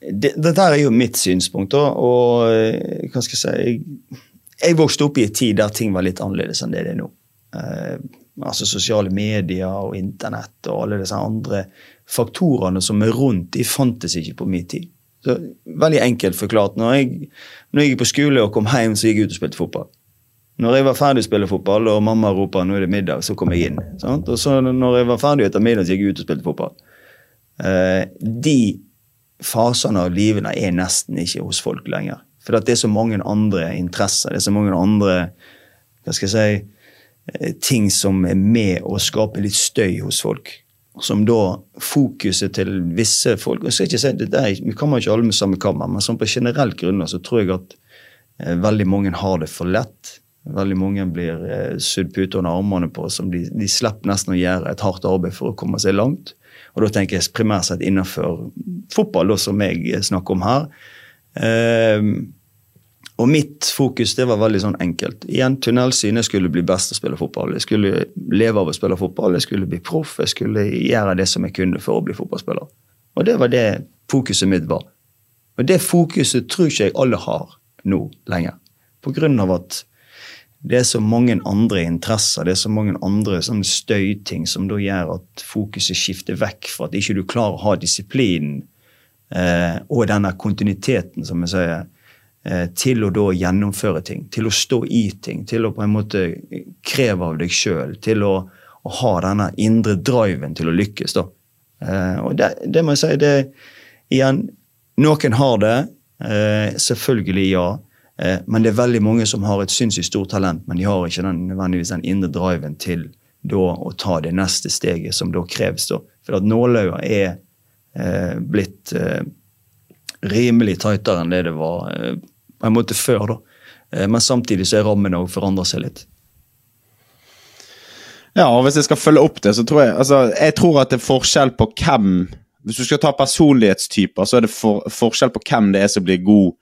det, Dette er jo mitt synspunkt, da, og eh, hva skal jeg si jeg, jeg vokste opp i en tid der ting var litt annerledes enn det det er nå. Eh, altså sosiale medier og internett og alle disse andre faktorene som er rundt, de fantes ikke på min tid. Så, veldig enkelt forklart. Når jeg, når jeg gikk på skole og kom hjem, så gikk jeg ut og spilte fotball. Når jeg var ferdig å spille fotball, og mamma ropa 'nå er det middag', så kom jeg inn. Sant? Og så når jeg var ferdig etter middag, så gikk jeg ut og spilte fotball. Eh, de fasene av livene er nesten ikke hos folk lenger. For det er så mange andre interesser, det er så mange andre hva skal jeg si, eh, ting som er med å skape litt støy hos folk. Som da fokuset til visse folk og skal ikke si, det der, Vi kommer ikke alle med samme kammer, men sånn på generelt grunnlag så tror jeg at eh, veldig mange har det for lett. Veldig mange blir eh, sydd pute under armene på som de, de slipper nesten å gjøre et hardt arbeid for å komme seg langt. Og da tenker jeg primært sett innenfor fotball, da, som jeg snakker om her. Eh, og mitt fokus det var veldig sånn enkelt. Igjen tunnelsyn. Jeg skulle bli best til å spille fotball. Jeg skulle leve av å spille fotball. Jeg skulle bli proff. Jeg skulle gjøre det som jeg kunne for å bli fotballspiller. Og det var det fokuset mitt var. Og det fokuset tror ikke jeg alle har nå lenger. På grunn av at det er så mange andre interesser, det er så mange andre sånne støyting som da gjør at fokuset skifter vekk fra at ikke du klarer å ha disiplinen eh, og denne kontinuiteten, som jeg sier, til å da gjennomføre ting, til å stå i ting, til å på en måte kreve av deg sjøl, til å, å, ha denne indre driven til å lykkes. da. Eh, og det, det, må jeg si, det igjen Noen har det, eh, selvfølgelig ja. Eh, men det er veldig mange som har et sinnssykt stort talent, men de har ikke den, nødvendigvis den indre driven til da å ta det neste steget som da kreves. da. For at nåløyet er eh, blitt eh, rimelig tightere enn det det var eh, på en måte før. da. Eh, men samtidig så er rammene òg forandra seg litt. Ja, og hvis jeg skal følge opp det, så tror jeg altså, Jeg tror at det er forskjell på hvem Hvis du skal ta personlighetstyper, så er det for, forskjell på hvem det er som blir god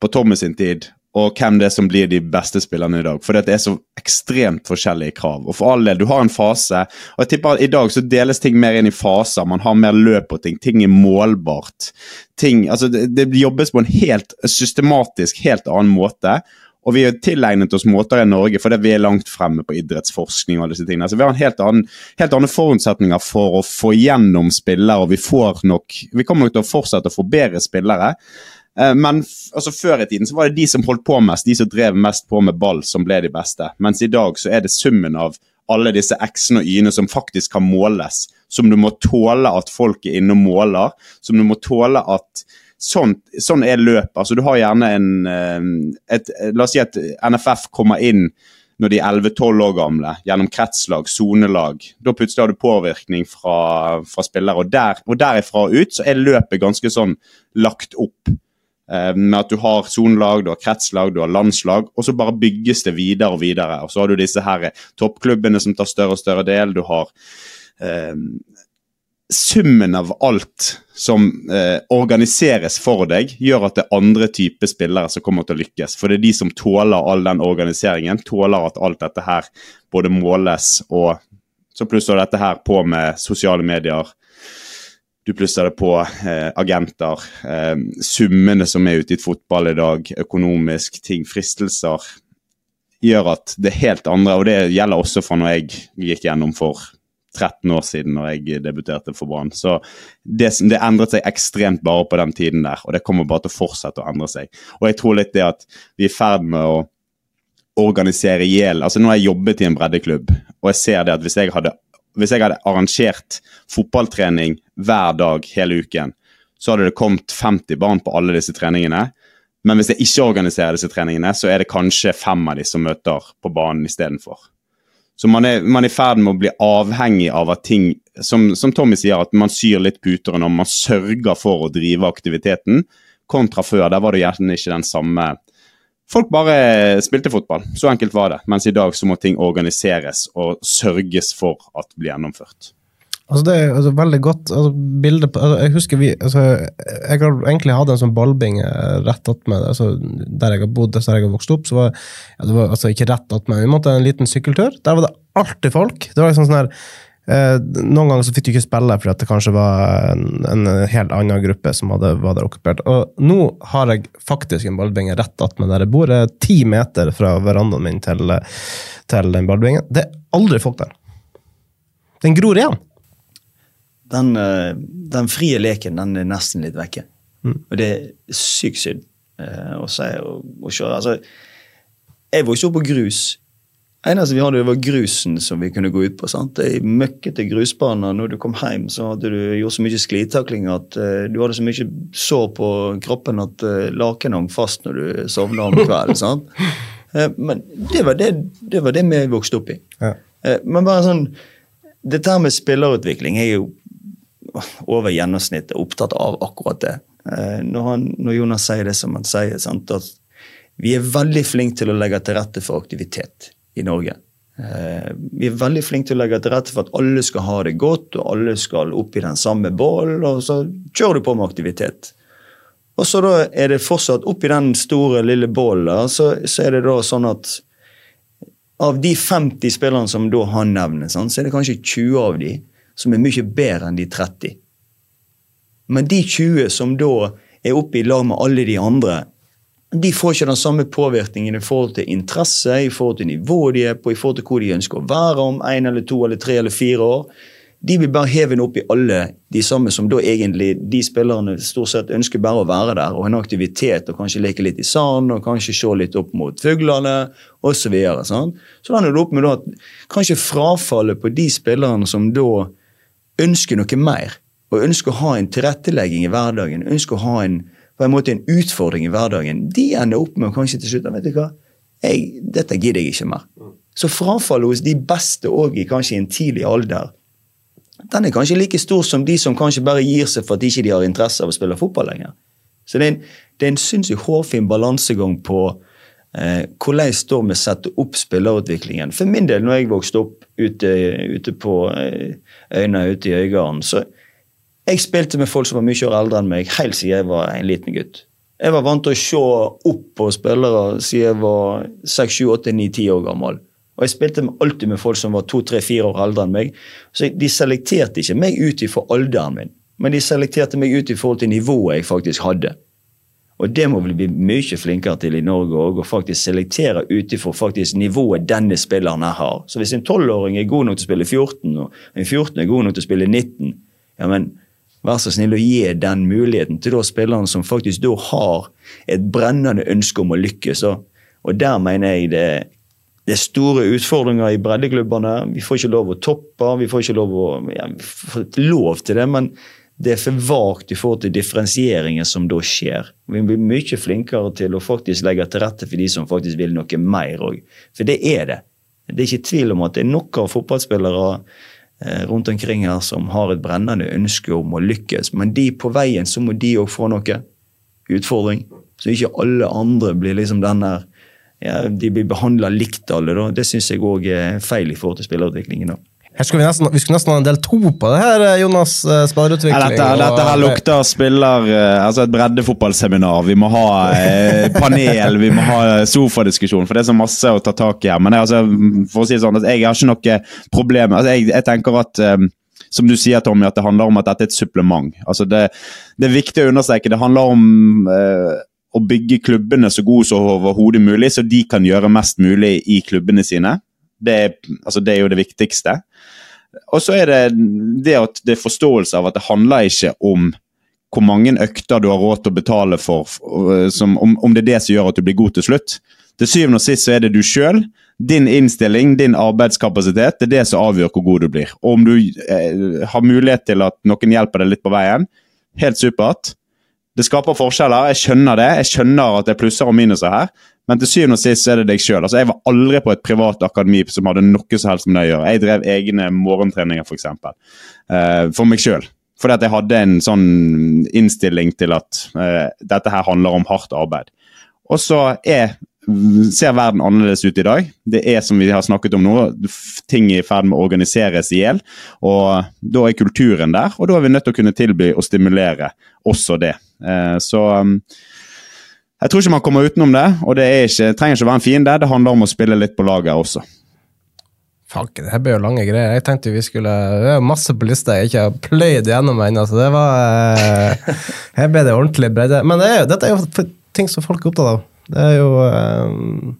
på Tommy sin tid, og hvem det er som blir de beste spillerne i dag. For det er så ekstremt forskjellige krav. Og for all del, du har en fase, og jeg tipper at i dag så deles ting mer inn i faser. Man har mer løp på ting. Ting er målbart. Ting, altså det, det jobbes på en helt systematisk, helt annen måte. Og vi har tilegnet oss måter i Norge fordi vi er langt fremme på idrettsforskning. og disse tingene. Så Vi har en helt, annen, helt andre forutsetninger for å få gjennom spillere, og vi får nok, vi kommer nok til å fortsette å få bedre spillere. Eh, men altså, før i tiden så var det de som holdt på mest, de som drev mest på med ball, som ble de beste. Mens i dag så er det summen av alle disse x-ene og y-ene som faktisk kan måles. Som du må tåle at folk er inne og måler. Som du må tåle at Sånn, sånn er løpet. Altså, du har gjerne en eh, et, La oss si at NFF kommer inn når de er 11-12 år gamle, gjennom kretslag, sonelag. Da plutselig har du påvirkning fra, fra spillere. Og, der, og derifra ut så er løpet ganske sånn lagt opp. Eh, med at du har sonelag, du har kretslag, du har landslag, og så bare bygges det videre og videre. Og så har du disse her toppklubbene som tar større og større del. Du har eh, Summen av alt som eh, organiseres for deg, gjør at det er andre typer spillere som kommer til å lykkes. For det er de som tåler all den organiseringen, tåler at alt dette her både måles og så plusser dette her på med sosiale medier, du plusser det på eh, agenter, eh, summene som er ute i fotball i dag, økonomisk, ting, fristelser, gjør at det er helt andre, og det gjelder også fra når jeg gikk gjennom for 13 år siden når jeg debuterte for Brann. Så det, det, endret seg ekstremt bare på den tiden der, og det kommer bare til å fortsette å endre seg. Og jeg tror litt det at vi er i ferd med å organisere i hjel Altså, nå har jeg jobbet i en breddeklubb, og jeg ser det at hvis jeg hadde hvis jeg hadde arrangert fotballtrening hver dag hele uken, så hadde det kommet 50 barn på alle disse treningene. Men hvis jeg ikke organiserer disse treningene, så er det kanskje fem av de som møter på banen istedenfor. Så man er, man er i ferd med å bli avhengig av at ting som, som, Tommy sier, at man syr litt puter når man sørger for å drive aktiviteten, kontra før. Der var det gjerne ikke den samme Folk bare spilte fotball. Så enkelt var det. Mens i dag så må ting organiseres og sørges for at blir gjennomført. Altså det er altså veldig godt altså bilde på altså Jeg husker vi altså Jeg har egentlig hatt en sånn ballbinge rett attmed altså der jeg har bodd der jeg har vokst opp. så var ja, Det var altså ikke rett attmed, vi måtte en liten sykkeltur. Der var det alltid folk. Det var liksom sånn her Eh, noen ganger så fikk du ikke spille fordi det kanskje var en, en helt annen gruppe som hadde, var der okkupert. Og nå har jeg faktisk en ballbinge rett attmed der jeg bor. Ti meter fra verandaen min til, til den ballbingen. Det er aldri folk der. Den gror igjen. Den, eh, den frie leken den er nesten litt vekke. Og det er sykt synd eh, å si. Altså, jeg vokste opp på grus. Eneste vi hadde, det var grusen som vi kunne gå ut på. sant? I møkkete grusbaner. Når du kom hjem, så hadde du gjort så mye sklitakling at uh, du hadde så mye sår på kroppen at uh, lakenet hang fast når du sovna om kvelden. sant? Uh, men det var det, det var det vi vokste opp i. Ja. Uh, men bare sånn Dette her med spillerutvikling jeg er jo over gjennomsnittet opptatt av akkurat det. Eh, Når, han, når Jonas sier det som han sier, sant, at vi er veldig flinke til å legge til rette for aktivitet i Norge. Eh, Vi er veldig flinke til å legge til rette for at alle skal ha det godt, og alle skal opp i den samme bålen, og så kjører du på med aktivitet. Og så da er det fortsatt oppi den store, lille bålen så, så er det da sånn at av de 50 spillerne som da han nevner, så er det kanskje 20 av de som er mye bedre enn de 30. Men de 20 som da er oppe i lag med alle de andre, de får ikke den samme påvirkningen i forhold til interesse, i forhold til nivået de er på, i forhold til hvor de ønsker å være om en eller to eller tre eller fire år. De blir bare hevet opp i alle de samme som da egentlig de spillerne stort sett ønsker bare å være der og ha en aktivitet og kanskje leke litt i sand og kanskje se litt opp mot fuglene osv. Så, videre, sant? så da ender det opp med at kanskje frafallet på de spillerne som da ønsker noe mer, og ønsker å ha en tilrettelegging i hverdagen, ønsker å ha en, på en måte en utfordring i hverdagen, de ender opp med kanskje til slutt vet du hva, jeg, dette gidder jeg ikke mer. Så frafallet hos de beste òg i kanskje en tidlig alder, den er kanskje like stor som de som kanskje bare gir seg for at de ikke har interesse av å spille fotball lenger. Så det er en, det er en sinnssykt hårfin balansegang på eh, hvordan står med å sette opp spillerutviklingen. For min del, når jeg vokste opp ute, ute på eh, øyene ute i Øygarden, så jeg spilte med folk som var mye år eldre enn meg, helt siden jeg var en liten gutt. Jeg var vant til å se opp på spillere siden jeg var 6-7-8-9-10 år gammel. Og jeg spilte alltid med folk som var to-tre-fire år eldre enn meg. Så de selekterte ikke meg ut ifra alderen min, men de selekterte meg ut i nivået jeg faktisk hadde. Og det må vi bli mye flinkere til i Norge òg, å faktisk selektere ut ifra nivået denne spilleren her har. Så hvis en 12-åring er god nok til å spille 14, og en 14 er god nok til å spille 19, ja, men vær så snill å gi den muligheten til da spilleren som faktisk da har et brennende ønske om å lykkes. Og, der mener jeg det, det er store utfordringer i breddeklubbene. Vi får ikke lov å toppe, vi får ikke lov å ja, får lov til det, men det er for vagt i forhold til differensieringen som da skjer. Vi blir mye flinkere til å faktisk legge til rette for de som faktisk vil noe mer òg. For det er det. Det er ikke tvil om at det er nok av fotballspillere rundt omkring her som har et brennende ønske om å lykkes, men de på veien så må de òg få noe utfordring. Så ikke alle andre blir liksom den der ja, De blir behandla likt, alle. da. Det syns jeg òg er feil i forhold til spillerutviklingen. da. Skulle vi, nesten, vi skulle nesten ha en del to på det her, eh, Jonas. eh, Spillerutvikling. Ja, dette, dette her lukter spiller eh, Altså et breddefotballseminar. Vi må ha eh, panel, vi må ha sofadiskusjon. For det er så masse å ta tak i her. Men er altså, for å si det sånn, at jeg har ikke noe problem altså, jeg, jeg tenker at um, som du sier, Tommy, at det handler om at dette er et supplement. Altså det, det er viktig å understreke. Det handler om eh, å bygge klubbene så gode som overhodet mulig, så de kan gjøre mest mulig i klubbene sine. Det er, altså det er jo det viktigste. Og så er det det at det er forståelse av at det handler ikke om hvor mange økter du har råd til å betale for, øh, som, om, om det er det som gjør at du blir god til slutt. Til syvende og sist så er det du sjøl, din innstilling, din arbeidskapasitet, det er det som avgjør hvor god du blir. Og om du eh, har mulighet til at noen hjelper deg litt på veien, helt supert. Det skaper forskjeller, jeg skjønner det. Jeg skjønner at det er plusser og minuser her. Men til syvende og sist er det deg sjøl. Altså, jeg var aldri på et privat akademi som hadde noe som helst med det å gjøre. Jeg drev egne morgentreninger, f.eks. Uh, for meg sjøl. Fordi at jeg hadde en sånn innstilling til at uh, dette her handler om hardt arbeid. Og så er, ser verden annerledes ut i dag. Det er som vi har snakket om nå, ting er i ferd med å organiseres i hjel. Og da er kulturen der, og da er vi nødt til å kunne tilby og stimulere også det. Eh, så um, jeg tror ikke man kommer utenom det, og det er ikke, trenger ikke å være en fiende. Det handler om å spille litt på laget også. Fanken, det her ble jo lange greier. Jeg tenkte vi skulle Det er masse på lista jeg ikke har pløyd gjennom ennå, så det var eh, Her ble det ordentlig bredde. Men det er, jo- dette er jo ting som folk er opptatt av. Det er jo um,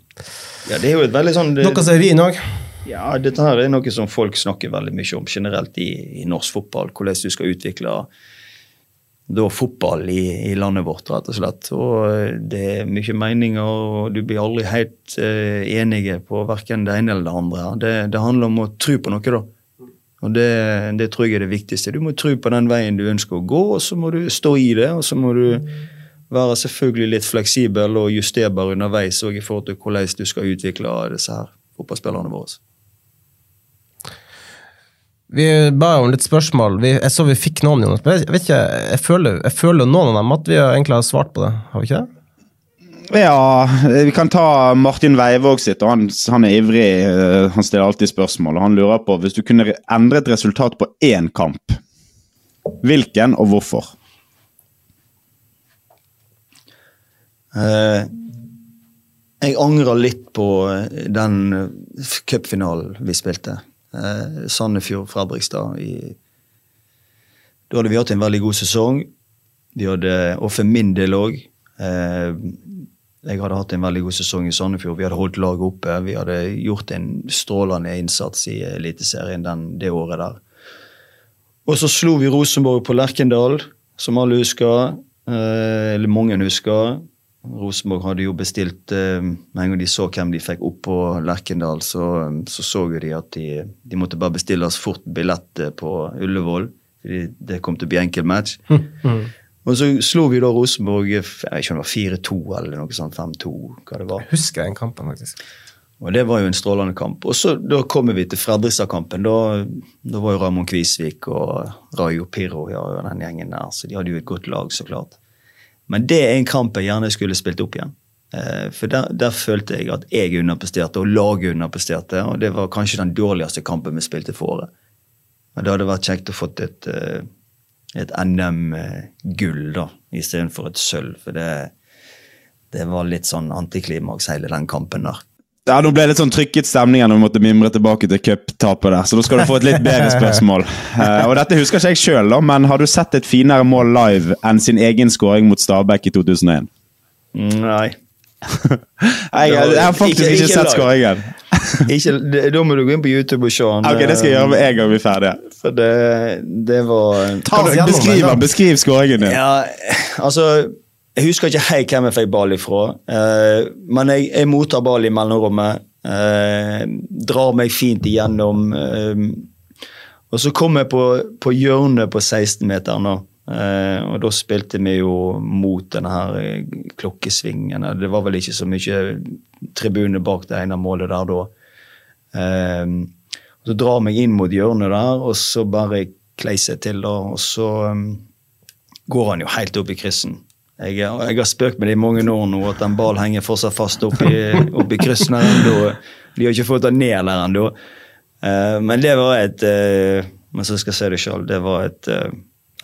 Ja, det er jo et veldig sånn det, noe som er vin òg. Ja, dette her er noe som folk snakker veldig mye om generelt i, i norsk fotball. Hvordan du skal utvikle da fotball i, i, landet vårt, rett og slett. Og eh, det er mye meninger, og du blir aldri helt uh, enige på verken det ene eller det andre. Det, det handler om å tro på noe, da. Og det, det, tror jeg er det viktigste. Du må tro på den veien du ønsker å gå, og så må du stå i det. Og så må du være selvfølgelig litt fleksibel og justerbar underveis og i forhold til hvordan du skal utvikle disse her fotballspillerne våre. Vi ba om litt spørsmål. Vi, jeg så vi fikk noen, Jonas. Men jeg, vet ikke, jeg føler, jeg føler noen av dem at vi egentlig har svart på det. Har vi ikke det? Ja, vi kan ta Martin Veivåg sitt. og han, han, er ivrig. Eh, han stiller alltid spørsmål. og Han lurer på hvis du kunne endre et resultat på én kamp, hvilken og hvorfor? Eh, jeg angrer litt på den cupfinalen vi spilte eh, Sandefjord-Fredrikstad. Da hadde vi hatt en veldig god sesong. De hadde, og for min del òg eh, Jeg hadde hatt en veldig god sesong i Sandefjord. Vi hadde holdt laget oppe. Vi hadde gjort en strålende innsats i Eliteserien det året der. Og så slo vi Rosenborg på Lerkendal, som alle husker. Eh, eller mange husker. Rosenborg hadde jo bestilt eh, Med en gang de så hvem de fikk opp på Lerkendal, så så, så de at de, de, måtte bare bestille oss fort billett eh, på Ullevål. fordi Det kom til å bli enkel match. Og så slo vi da Rosenborg jeg vet ikke om det var 4-2 eller noe sånt. 5-2, hva det var. Jeg husker den kampen, faktisk. Og Det var jo en strålende kamp. Og så Da kommer vi til Fredrikstad-kampen. Da, da, var jo Ramon Kvisvik og Rayo Pirro ja, og den gjengen der, så de hadde jo et godt lag, så klart. Men det er en kamp jeg gjerne skulle spilt opp igjen. Eh, for der, der, følte jeg at jeg underpresterte, og laget underpresterte. Og det var kanskje den dårligste kampen vi spilte for året. Og det hadde vært kjekt å få et, eh, et NM-gull da, istedenfor et sølv. For det, det var litt sånn antiklimaks, hele den kampen der. Ja, Nå ble det litt sånn trykket stemning når vi måtte mimre tilbake til cuptapet der, så da skal du få et litt bedre spørsmål. Uh, og Dette husker ikke jeg sjøl, men har du sett et finere mål live enn sin egen skåring mot Stabæk i 2001? Nei. jeg, jeg, har faktisk ikke, ikke, ikke sett skåringen. da må du gå inn på YouTube og se den. Ok, Det skal jeg gjøre med en gang vi er ferdige. For det, det var Ta Beskriv, beskriv skåringen din. Ja, altså jeg husker ikke helt hvem jeg fikk ball ifra, uh, men jeg, jeg, mottar ball i mellomrommet. Uh, drar meg fint igjennom. Uh, og så kom jeg på, på hjørnet på 16-meteren. og da spilte vi jo mot denne her klokkesvingen. Det var vel ikke så mye tribune bak det ene målet der da. så drar meg inn mot hjørnet der, og så bare kleiser jeg til, da. Og så um, går han jo helt opp i kryssen. Jeg, jeg, har spøkt med det i mange år nå, at den ballen henger fortsatt fast oppi, oppi kryssen her. De har ikke fått den ned der ennå. Uh, men det var et uh, Men så skal jeg se det sjøl. Det var et uh,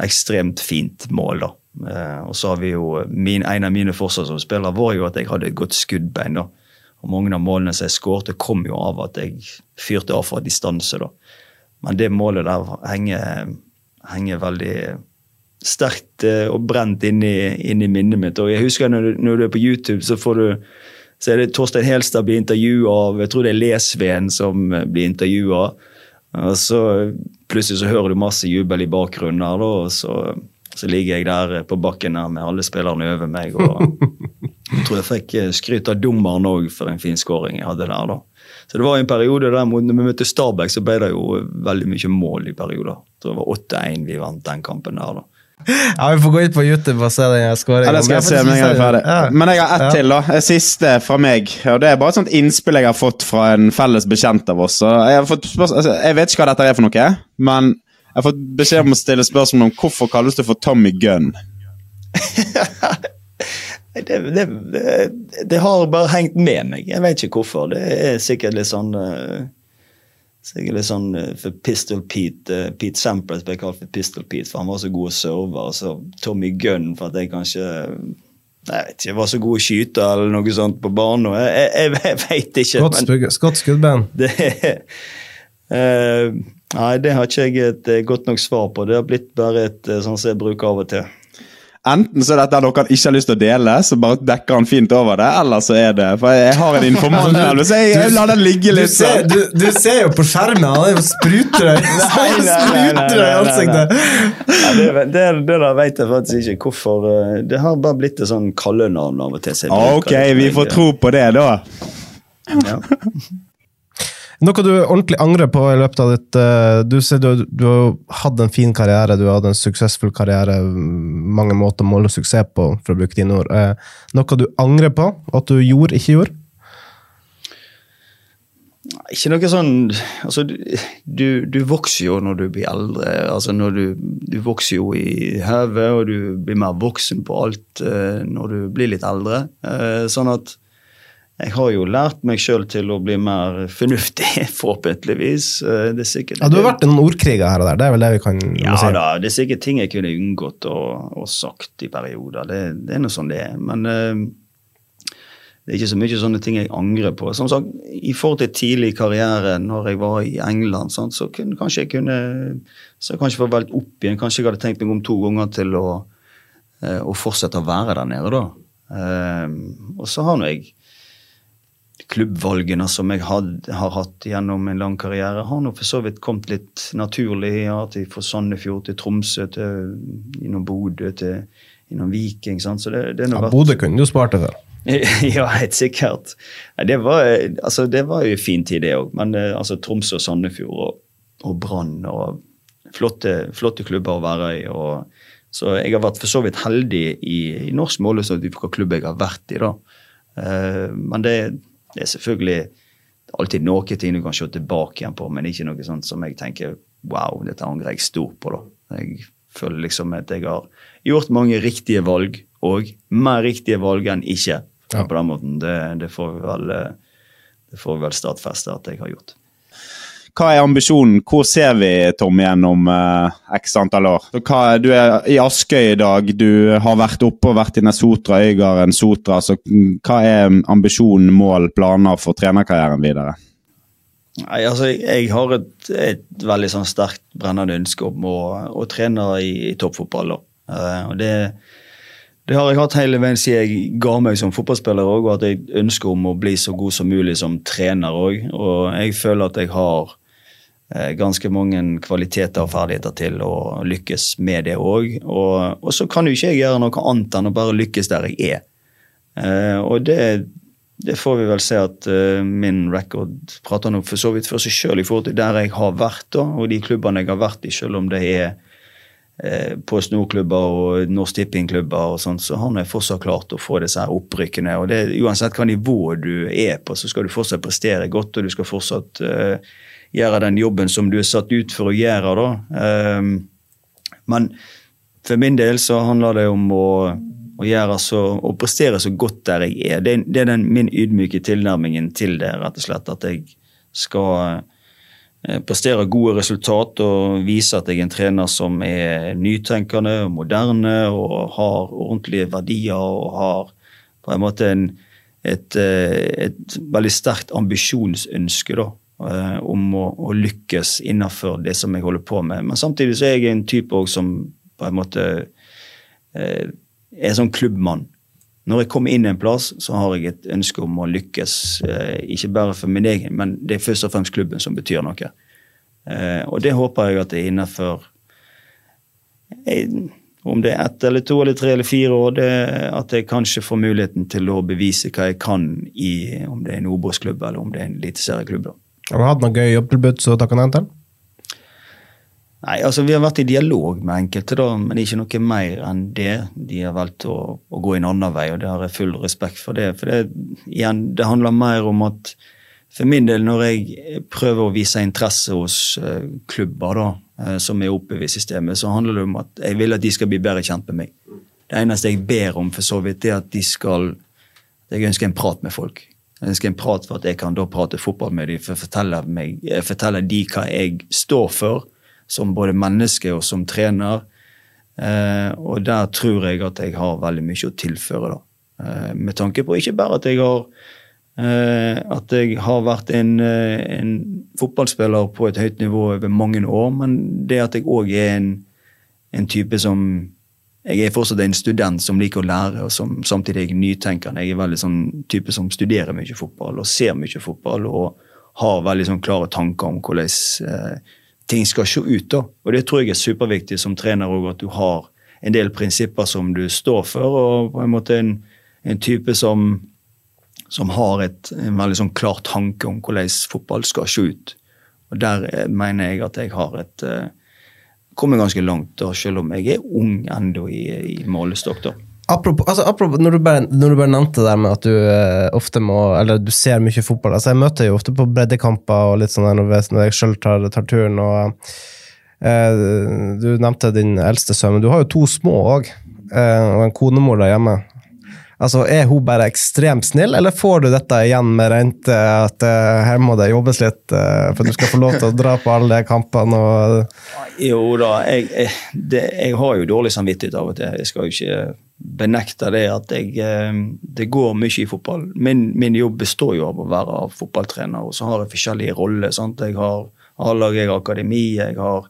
ekstremt fint mål, da. og så har vi jo min, En av mine forsvarsspillere var jo at jeg hadde et godt skuddbein. da. Og Mange av målene som jeg skårte, kom jo av at jeg fyrte av fra distanse. da. Men det målet der henger, henger veldig sterkt eh, og brent inn i minnet mitt. Og jeg husker når du, når du, er på YouTube, så får du så er det Torstein Helstad blir intervjua av jeg tror det er Lesveen som eh, blir intervjua. Og så plutselig så hører du masse jubel i bakgrunnen her, da, og så, så, ligger jeg der på bakken her med alle spillerne over meg. og Jeg tror jeg fikk eh, skryt av dommeren òg for en fin skåring jeg hadde der. da. Så det var en periode der når vi møtte Stabæk, så ble det jo veldig mye mål i perioder. Tror det var 8-1 vi vant den kampen der. da. Ja, Vi får gå ut på YouTube og se den skåringa. Ja, det skal jeg se med jeg er ferdig. Ja. Men jeg har ett ja. til. da. Siste fra meg. og Det er bare et sånt innspill jeg har fått fra en felles bekjent av oss. Jeg, altså, jeg, vet ikke hva dette er for noe, men jeg har fått beskjed om å stille spørsmål om hvorfor kalles du for Tommy Gunn. det, det, det, det, har bare hengt med meg. Jeg vet ikke hvorfor. Det er sikkert litt sånn uh så jeg er litt sånn eh, for Pistol Pete uh, Pete Samples ble kalt for Pistol Pete, for han var så god å serve. Og så Tommy Gunn for at jeg kanskje jeg vet ikke, var så god å skyte eller noe sånt på banen. Jeg, jeg, jeg, jeg veit ikke. Skott skuddben. uh, nei, det har ikke jeg et godt nok svar på. Det har blitt bare et sånn som jeg bruker av og til. Enten så er dette noe han ikke har lyst til å dele, så bare dekker han fint over det, eller så er det For jeg har en informant her, så jeg, jeg lar den ligge Du litt. ser, sånn. du, du ser jo på skjermen, han er jo deg i ansiktet. Det, det, det der vet jeg faktisk ikke hvorfor. eh, Det har bare blitt et sånn kallenavn av og til. Ok, vi får tro på det, da. Ja. Noe du ordentlig angrer på i løpet av ditt eh, Du sier du, du har hatt en fin karriere, du har hatt en suksessfull karriere, mange måter å måle suksess på, for å bruke dine ord. Eh, Noe du angrer på at du gjorde, ikke gjorde? Ikke noe sånn Altså, du, du, vokser jo når du blir eldre. Altså, når du, du vokser jo i hodet, og du blir mer voksen på alt eh, når du blir litt eldre. Sånn at jeg har jo lært meg sjøl til å bli mer fornuftig, forhåpentligvis. Eh, det er sikkert Ja, du har vært en ordkriger her og der, det er vel det vi kan Ja si? da, det er sikkert ting jeg kunne unngått og, og sagt i perioder. Det, det er nå sånn det er. Men uh, det er ikke så mye sånne ting jeg angrer på. Som sagt, I forhold til tidlig karriere, når jeg var i England, sant, så kunne, kanskje jeg kunne så jeg kanskje få valgt opp igjen. Kanskje jeg hadde tenkt meg om to ganger til å, eh, å fortsette å være der nede, da. Uh, og så har nå jeg klubbvalgene som jeg had, har hatt gjennom en lang karriere, har nå for så vidt kommet litt naturlig. Ja, til fra Sandefjord til Tromsø, til innom Bodø, til innom Viking. Sant? Så det, det Ja, vært- Bodø kunne du spart deg for. ja, helt sikkert. Det var, altså, det var jo en fin tid, det òg. Men eh, altså, Tromsø og Sandefjord og, og Brann og flotte, flotte klubber å være i. Og, så jeg har vært for så vidt heldig i, i norsk målestokk hvilken klubb jeg har vært i. da. Uh, men det, det er selvfølgelig alltid noe ting du kan se tilbake igjen på, men ikke noe sånt som jeg tenker wow, dette angrer jeg stort på. da. Jeg føler liksom at jeg har gjort mange riktige valg, og mer riktige valg enn ikke. Ja. På den måten. Det, det, får vi vel, det får vel stadfeste at jeg har gjort. Hva er ambisjonen? Hvor ser vi Tom igjen om eh, x antall år? Hva, du er i Askøy i dag, du har vært oppe og vært i Nesotra, Øygarden, Sotra. Så hva er ambisjonen, mål, planer for trenerkarrieren videre? Nei, altså, jeg, har et, et veldig sånn sterkt brennende ønske om å, å trene i, i toppfotball. Eh, og det, det har jeg hatt hele veien siden jeg ga meg som fotballspiller òg, og at jeg ønsker om å bli så god som mulig som trener òg. Og jeg føler at jeg har ganske mange kvaliteter og ferdigheter til å lykkes med det òg. Og, og så kan jo ikke jeg gjøre noe annet enn å bare lykkes der jeg er. Eh, og det, det får vi vel se at eh, min record prater nok for så vidt for seg sjøl i forhold til der jeg har vært, da, og de klubbene jeg har vært i, selv om det er eh, på snorklubber og Norsk Tipping-klubber og sånt, så har jeg fortsatt klart å få disse her opprykkene. og det, Uansett hva nivå du er på, så skal du fortsatt prestere godt, og du skal fortsatt eh, gjøre den jobben som du er satt ut for å gjøre. da. Ehm, men for min del så handler det om å, å, gjøre så, å prestere så godt der jeg er. Det, det er den, min ydmyke tilnærmingen til det, rett og slett. At jeg skal eh, prestere gode resultat og vise at jeg er en trener som er nytenkende og moderne og har ordentlige verdier og har på en måte en, et, eh, et veldig sterkt ambisjonsønske da, om å, å lykkes innenfor det som jeg holder på med. Men samtidig så er jeg en type også som på en måte eh, er sånn klubbmann. Når jeg kommer inn en plass, så har jeg et ønske om å lykkes. Eh, ikke bare for min egen, men det er først og fremst klubben som betyr noe. Eh, og det håper jeg at det er innenfor eh, Om det er ett eller to eller tre eller fire år, det, at jeg kanskje får muligheten til å bevise hva jeg kan i om det er en Obos-klubb eller om det er en eliteserieklubb. Har du hatt noe gøy jobbtilbud som du kan til? Nei, altså Vi har vært i dialog med enkelte, da, men ikke noe mer enn det. De har valgt å, å gå en annen vei, og det har jeg full respekt for. det. For det, igjen, det handler mer om at for min del, når jeg prøver å vise interesse hos uh, klubber da, uh, som er oppe ved systemet, så handler det om at jeg vil at de skal bli bedre kjent med meg. Det eneste jeg ber om, for så vidt, er at de skal Jeg ønsker en prat med folk. Jeg skal en prat for at jeg kan da prate fotball med dem, for å fortelle, meg, fortelle de hva jeg står for som både menneske og som trener. Eh, og der tror jeg at jeg har veldig mye å tilføre, da. Eh, med tanke på ikke bare at jeg har eh, at jeg har vært en, en, fotballspiller på et høyt nivå over mange år, men det at jeg òg er en, en, type som jeg er fortsatt en student som liker å lære, og som samtidig er nytenkende. Jeg er veldig sånn type som studerer mye fotball og ser mye fotball. og har veldig sånn klare tanker om hvordan eh, ting skal se ut. da. Og Det tror jeg er superviktig som trener òg, at du har en del prinsipper som du står for, og på en måte en, en type som, som har et, en veldig sånn klar tanke om hvordan fotball skal se ut. Og Der eh, mener jeg at jeg har et eh, kommer ganske langt, da, selv om jeg er ung ennå i, i målestokk. da. Apropos, altså, apropos når, du bare, når, du bare, nevnte det der med at du eh, ofte må Eller du ser mye fotball. altså Jeg møter jo ofte på breddekamper og litt sånn der når, når jeg sjøl tar, tar, turen. og eh, Du nevnte din eldste sønn, men du har jo to små òg. Eh, og en konemor der hjemme. Altså, Er hun bare ekstremt snill, eller får du dette igjen med rente? At uh, her må det jobbes litt uh, for du skal få lov til å dra på alle kampene? Og... Jo da, jeg, det, jeg, har jo dårlig samvittighet av og til. Jeg skal jo ikke benekte det at jeg Det går mye i fotball. Min, min, jobb består jo av å være fotballtrener, og så har jeg forskjellige roller. Sant? Jeg har A-lag, jeg har akademi, jeg har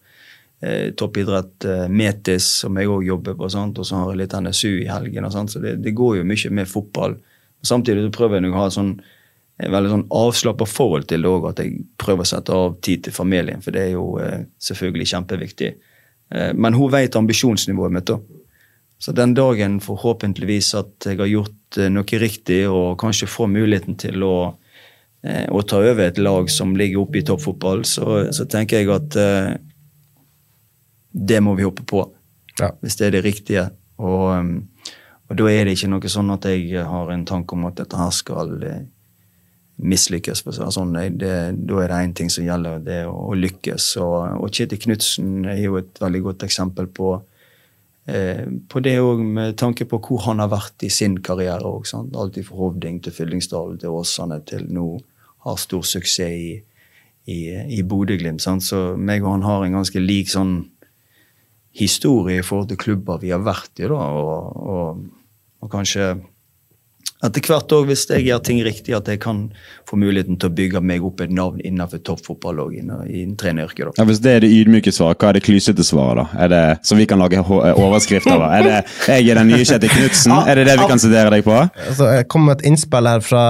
eh, toppidrett, eh, Metis, som jeg òg jobber på. Sant? Og så har jeg litt NSU i helgen. Sant? Så det, det, går jo mye med fotball. Samtidig så prøver jeg å ha sånn, et veldig sånn avslappa forhold til det òg, at jeg prøver å sette av tid til familien, for det er jo eh, selvfølgelig kjempeviktig. Eh, men hun vet ambisjonsnivået mitt. da. Så den dagen forhåpentligvis at jeg har gjort eh, noe riktig og kanskje får muligheten til å, eh, å ta over et lag som ligger oppe i toppfotball, så, så tenker jeg at eh, det må vi hoppe på. Ja. Hvis det er det riktige. Og, um, og, da er det ikke noe sånn at jeg har en tanke om at dette her skal eh, mislykkes. Sånn, det, da er det én ting som gjelder, det er å, å lykkes. Og, og Kjetil Knutsen er jo et veldig godt eksempel på, eh, på det òg, med tanke på hvor han har vært i sin karriere. Også, Alt fra Hovding til Fyllingsdalen til Åsane til nå har stor suksess i, i, i Bodø-Glimt. Så meg og han har en ganske lik sånn historie i forhold til klubber vi har vært i. da, og, og, og kanskje etter hvert òg, hvis jeg gjør ting riktig, at jeg kan få muligheten til å bygge meg opp et navn innenfor toppfotball og i treneryrket. Ja, hvis det er det ydmyke svaret, hva er det klysete svaret, da? Er det, som vi kan lage overskrift av? Er det 'Jeg er den nye Kjetil Knutsen'? Er det det vi kan sitere deg på? Altså, jeg kom med et innspill her fra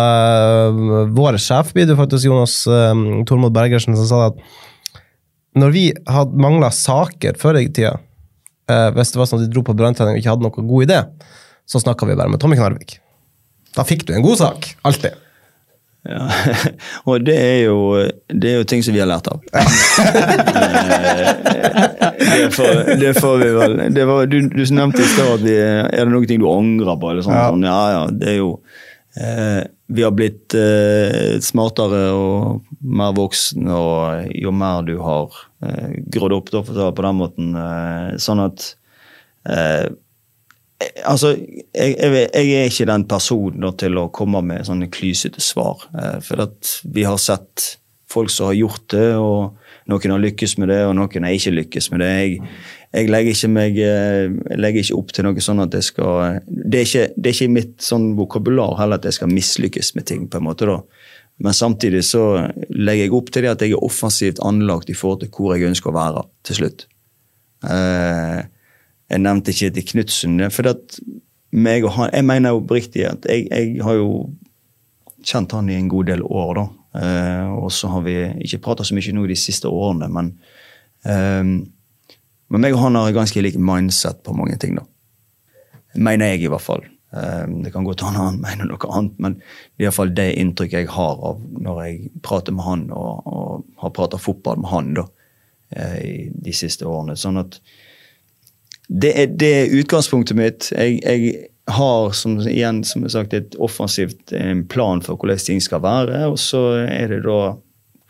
uh, vår sjef, blir det faktisk Jonas um, Tormod Bergersen, som sa at når vi hadde mangla saker før i tida hvis det var sånn at de dro på branntrening og ikke hadde noen god idé, så snakka vi bare med Tommy Knarvik. Da fikk du en god sak. Alltid. Ja, og det er, jo, det er jo ting som vi har lært av. det, får, det, får, vi vel det var, du, du, nevnte i stad at vi, er det noen ting du angrer på? eller sånt, ja. Sånn, ja, ja, det er jo eh, Vi har blitt eh, smartere og mer voksen, og jo mer du har eh, grodd opp, da, for å ta det på den måten, eh, sånn at eh, Altså, jeg, jeg, jeg, er ikke den personen da, til å komme med sånne klysete svar. Eh, for at vi har sett folk som har gjort det, og noen har lykkes med det, og noen har ikke lykkes med det. Jeg, jeg legger, ikke meg, eh, jeg legger ikke opp til noe sånn at jeg skal Det er ikke, det mitt sånn vokabular heller at jeg skal mislykkes med ting. på en måte da. Men samtidig så legger jeg opp til det at jeg er offensivt anlagt i forhold til hvor jeg ønsker å være til slutt. Eh, jeg nevnte ikke til Knutsen, for og han, jeg mener jo oppriktig at jeg, jeg, har jo kjent han i en god del år. da. Eh, og så har vi ikke prata så mye nå de siste årene, men eh, men meg og han har ganske lik mindset på mange ting. da. Mener jeg, i hvert fall. Ehm, det kan godt hende han mener noe annet, men det er iallfall det inntrykket jeg har av når jeg prater med han og, og har prata fotball med han da, eh, i de siste årene. Sånn at det er, det er utgangspunktet mitt. Jeg, jeg har som, igjen, som sagt, et offensivt en plan for hvordan ting skal være, og så er det da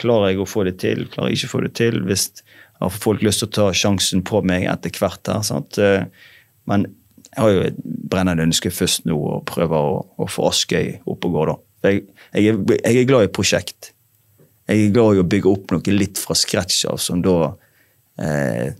Klarer jeg å få det til? Klarer jeg ikke å få det til? Hvis har folk lyst til å ta sjansen på meg etter hvert her. Sant? Eh, men jeg har jo et brennende ønske først nå å prøve å, å få Askøy opp og gå. da. Jeg, jeg, er, jeg, er, glad i prosjekt. Jeg er glad i å bygge opp noe litt fra scratch av, som da eh,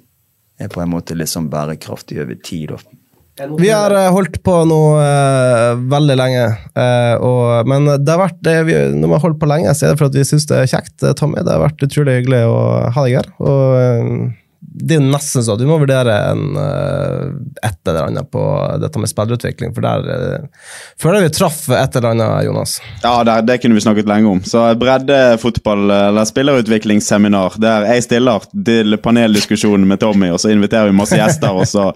er på en måte litt sånn bærekraftig over tid. da. Vi har eh, holdt på nå uh, veldig lenge, uh, og, men det har vært, det, vi, når vi har holdt på lenge, så er det for at vi syns det er kjekt. Tommy, det har vært utrolig hyggelig å ha deg her. og uh, det er jo nesten så du må vurdere en, eh, et eller annet på dette med spillerutvikling, for der uh, føler vi traff et eller annet, Jonas. Ja, det, det kunne vi snakket lenge om. Så breddefotball, eller spillerutviklingsseminar, der jeg stiller til paneldiskusjonen med Tommy, og så inviterer vi masse gjester, og så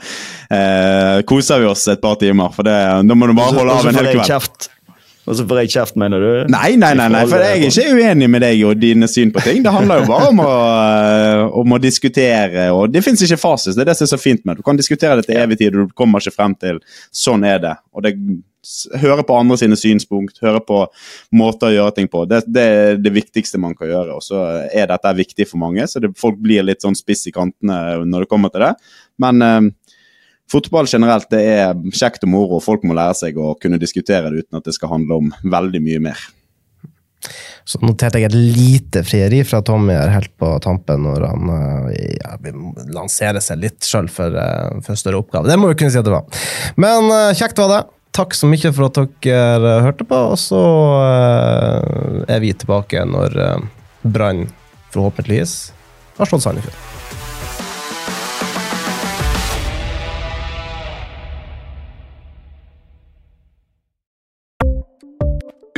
eh, koser vi oss et par timer. For det, da må du bare holde av en hel kveld. Og så får jeg kjeft, mener du? Nei, nei, nei, nei, for jeg er ikke uenig med deg og dine syn på ting. Det handler jo bare om å, eh, om å diskutere, og det fins ikke fasis. Det er det som er så fint med. Du kan diskutere det til evig tid, og du kommer ikke frem til sånn er det. Og det høre på andre sine synspunkt, høre på måter å gjøre ting på. Det, det er det viktigste man kan gjøre. Og så er dette viktig for mange, så det, folk blir litt sånn spiss i kantene når det kommer til det. Men eh, fotball generelt det er kjekt og moro, og folk må lære seg å kunne diskutere det uten at det skal handle om veldig mye mer. Så noterte jeg et lite frieri fra Tommy her helt på tampen, når han eh, ja, lanserer seg litt sjøl for, eh, for, større oppgave. Det må vi kunne si at det var. Men eh, kjekt var det. Takk så mye for at dere hørte på, og så er vi tilbake når Brann forhåpentligvis har slått Sandefjord.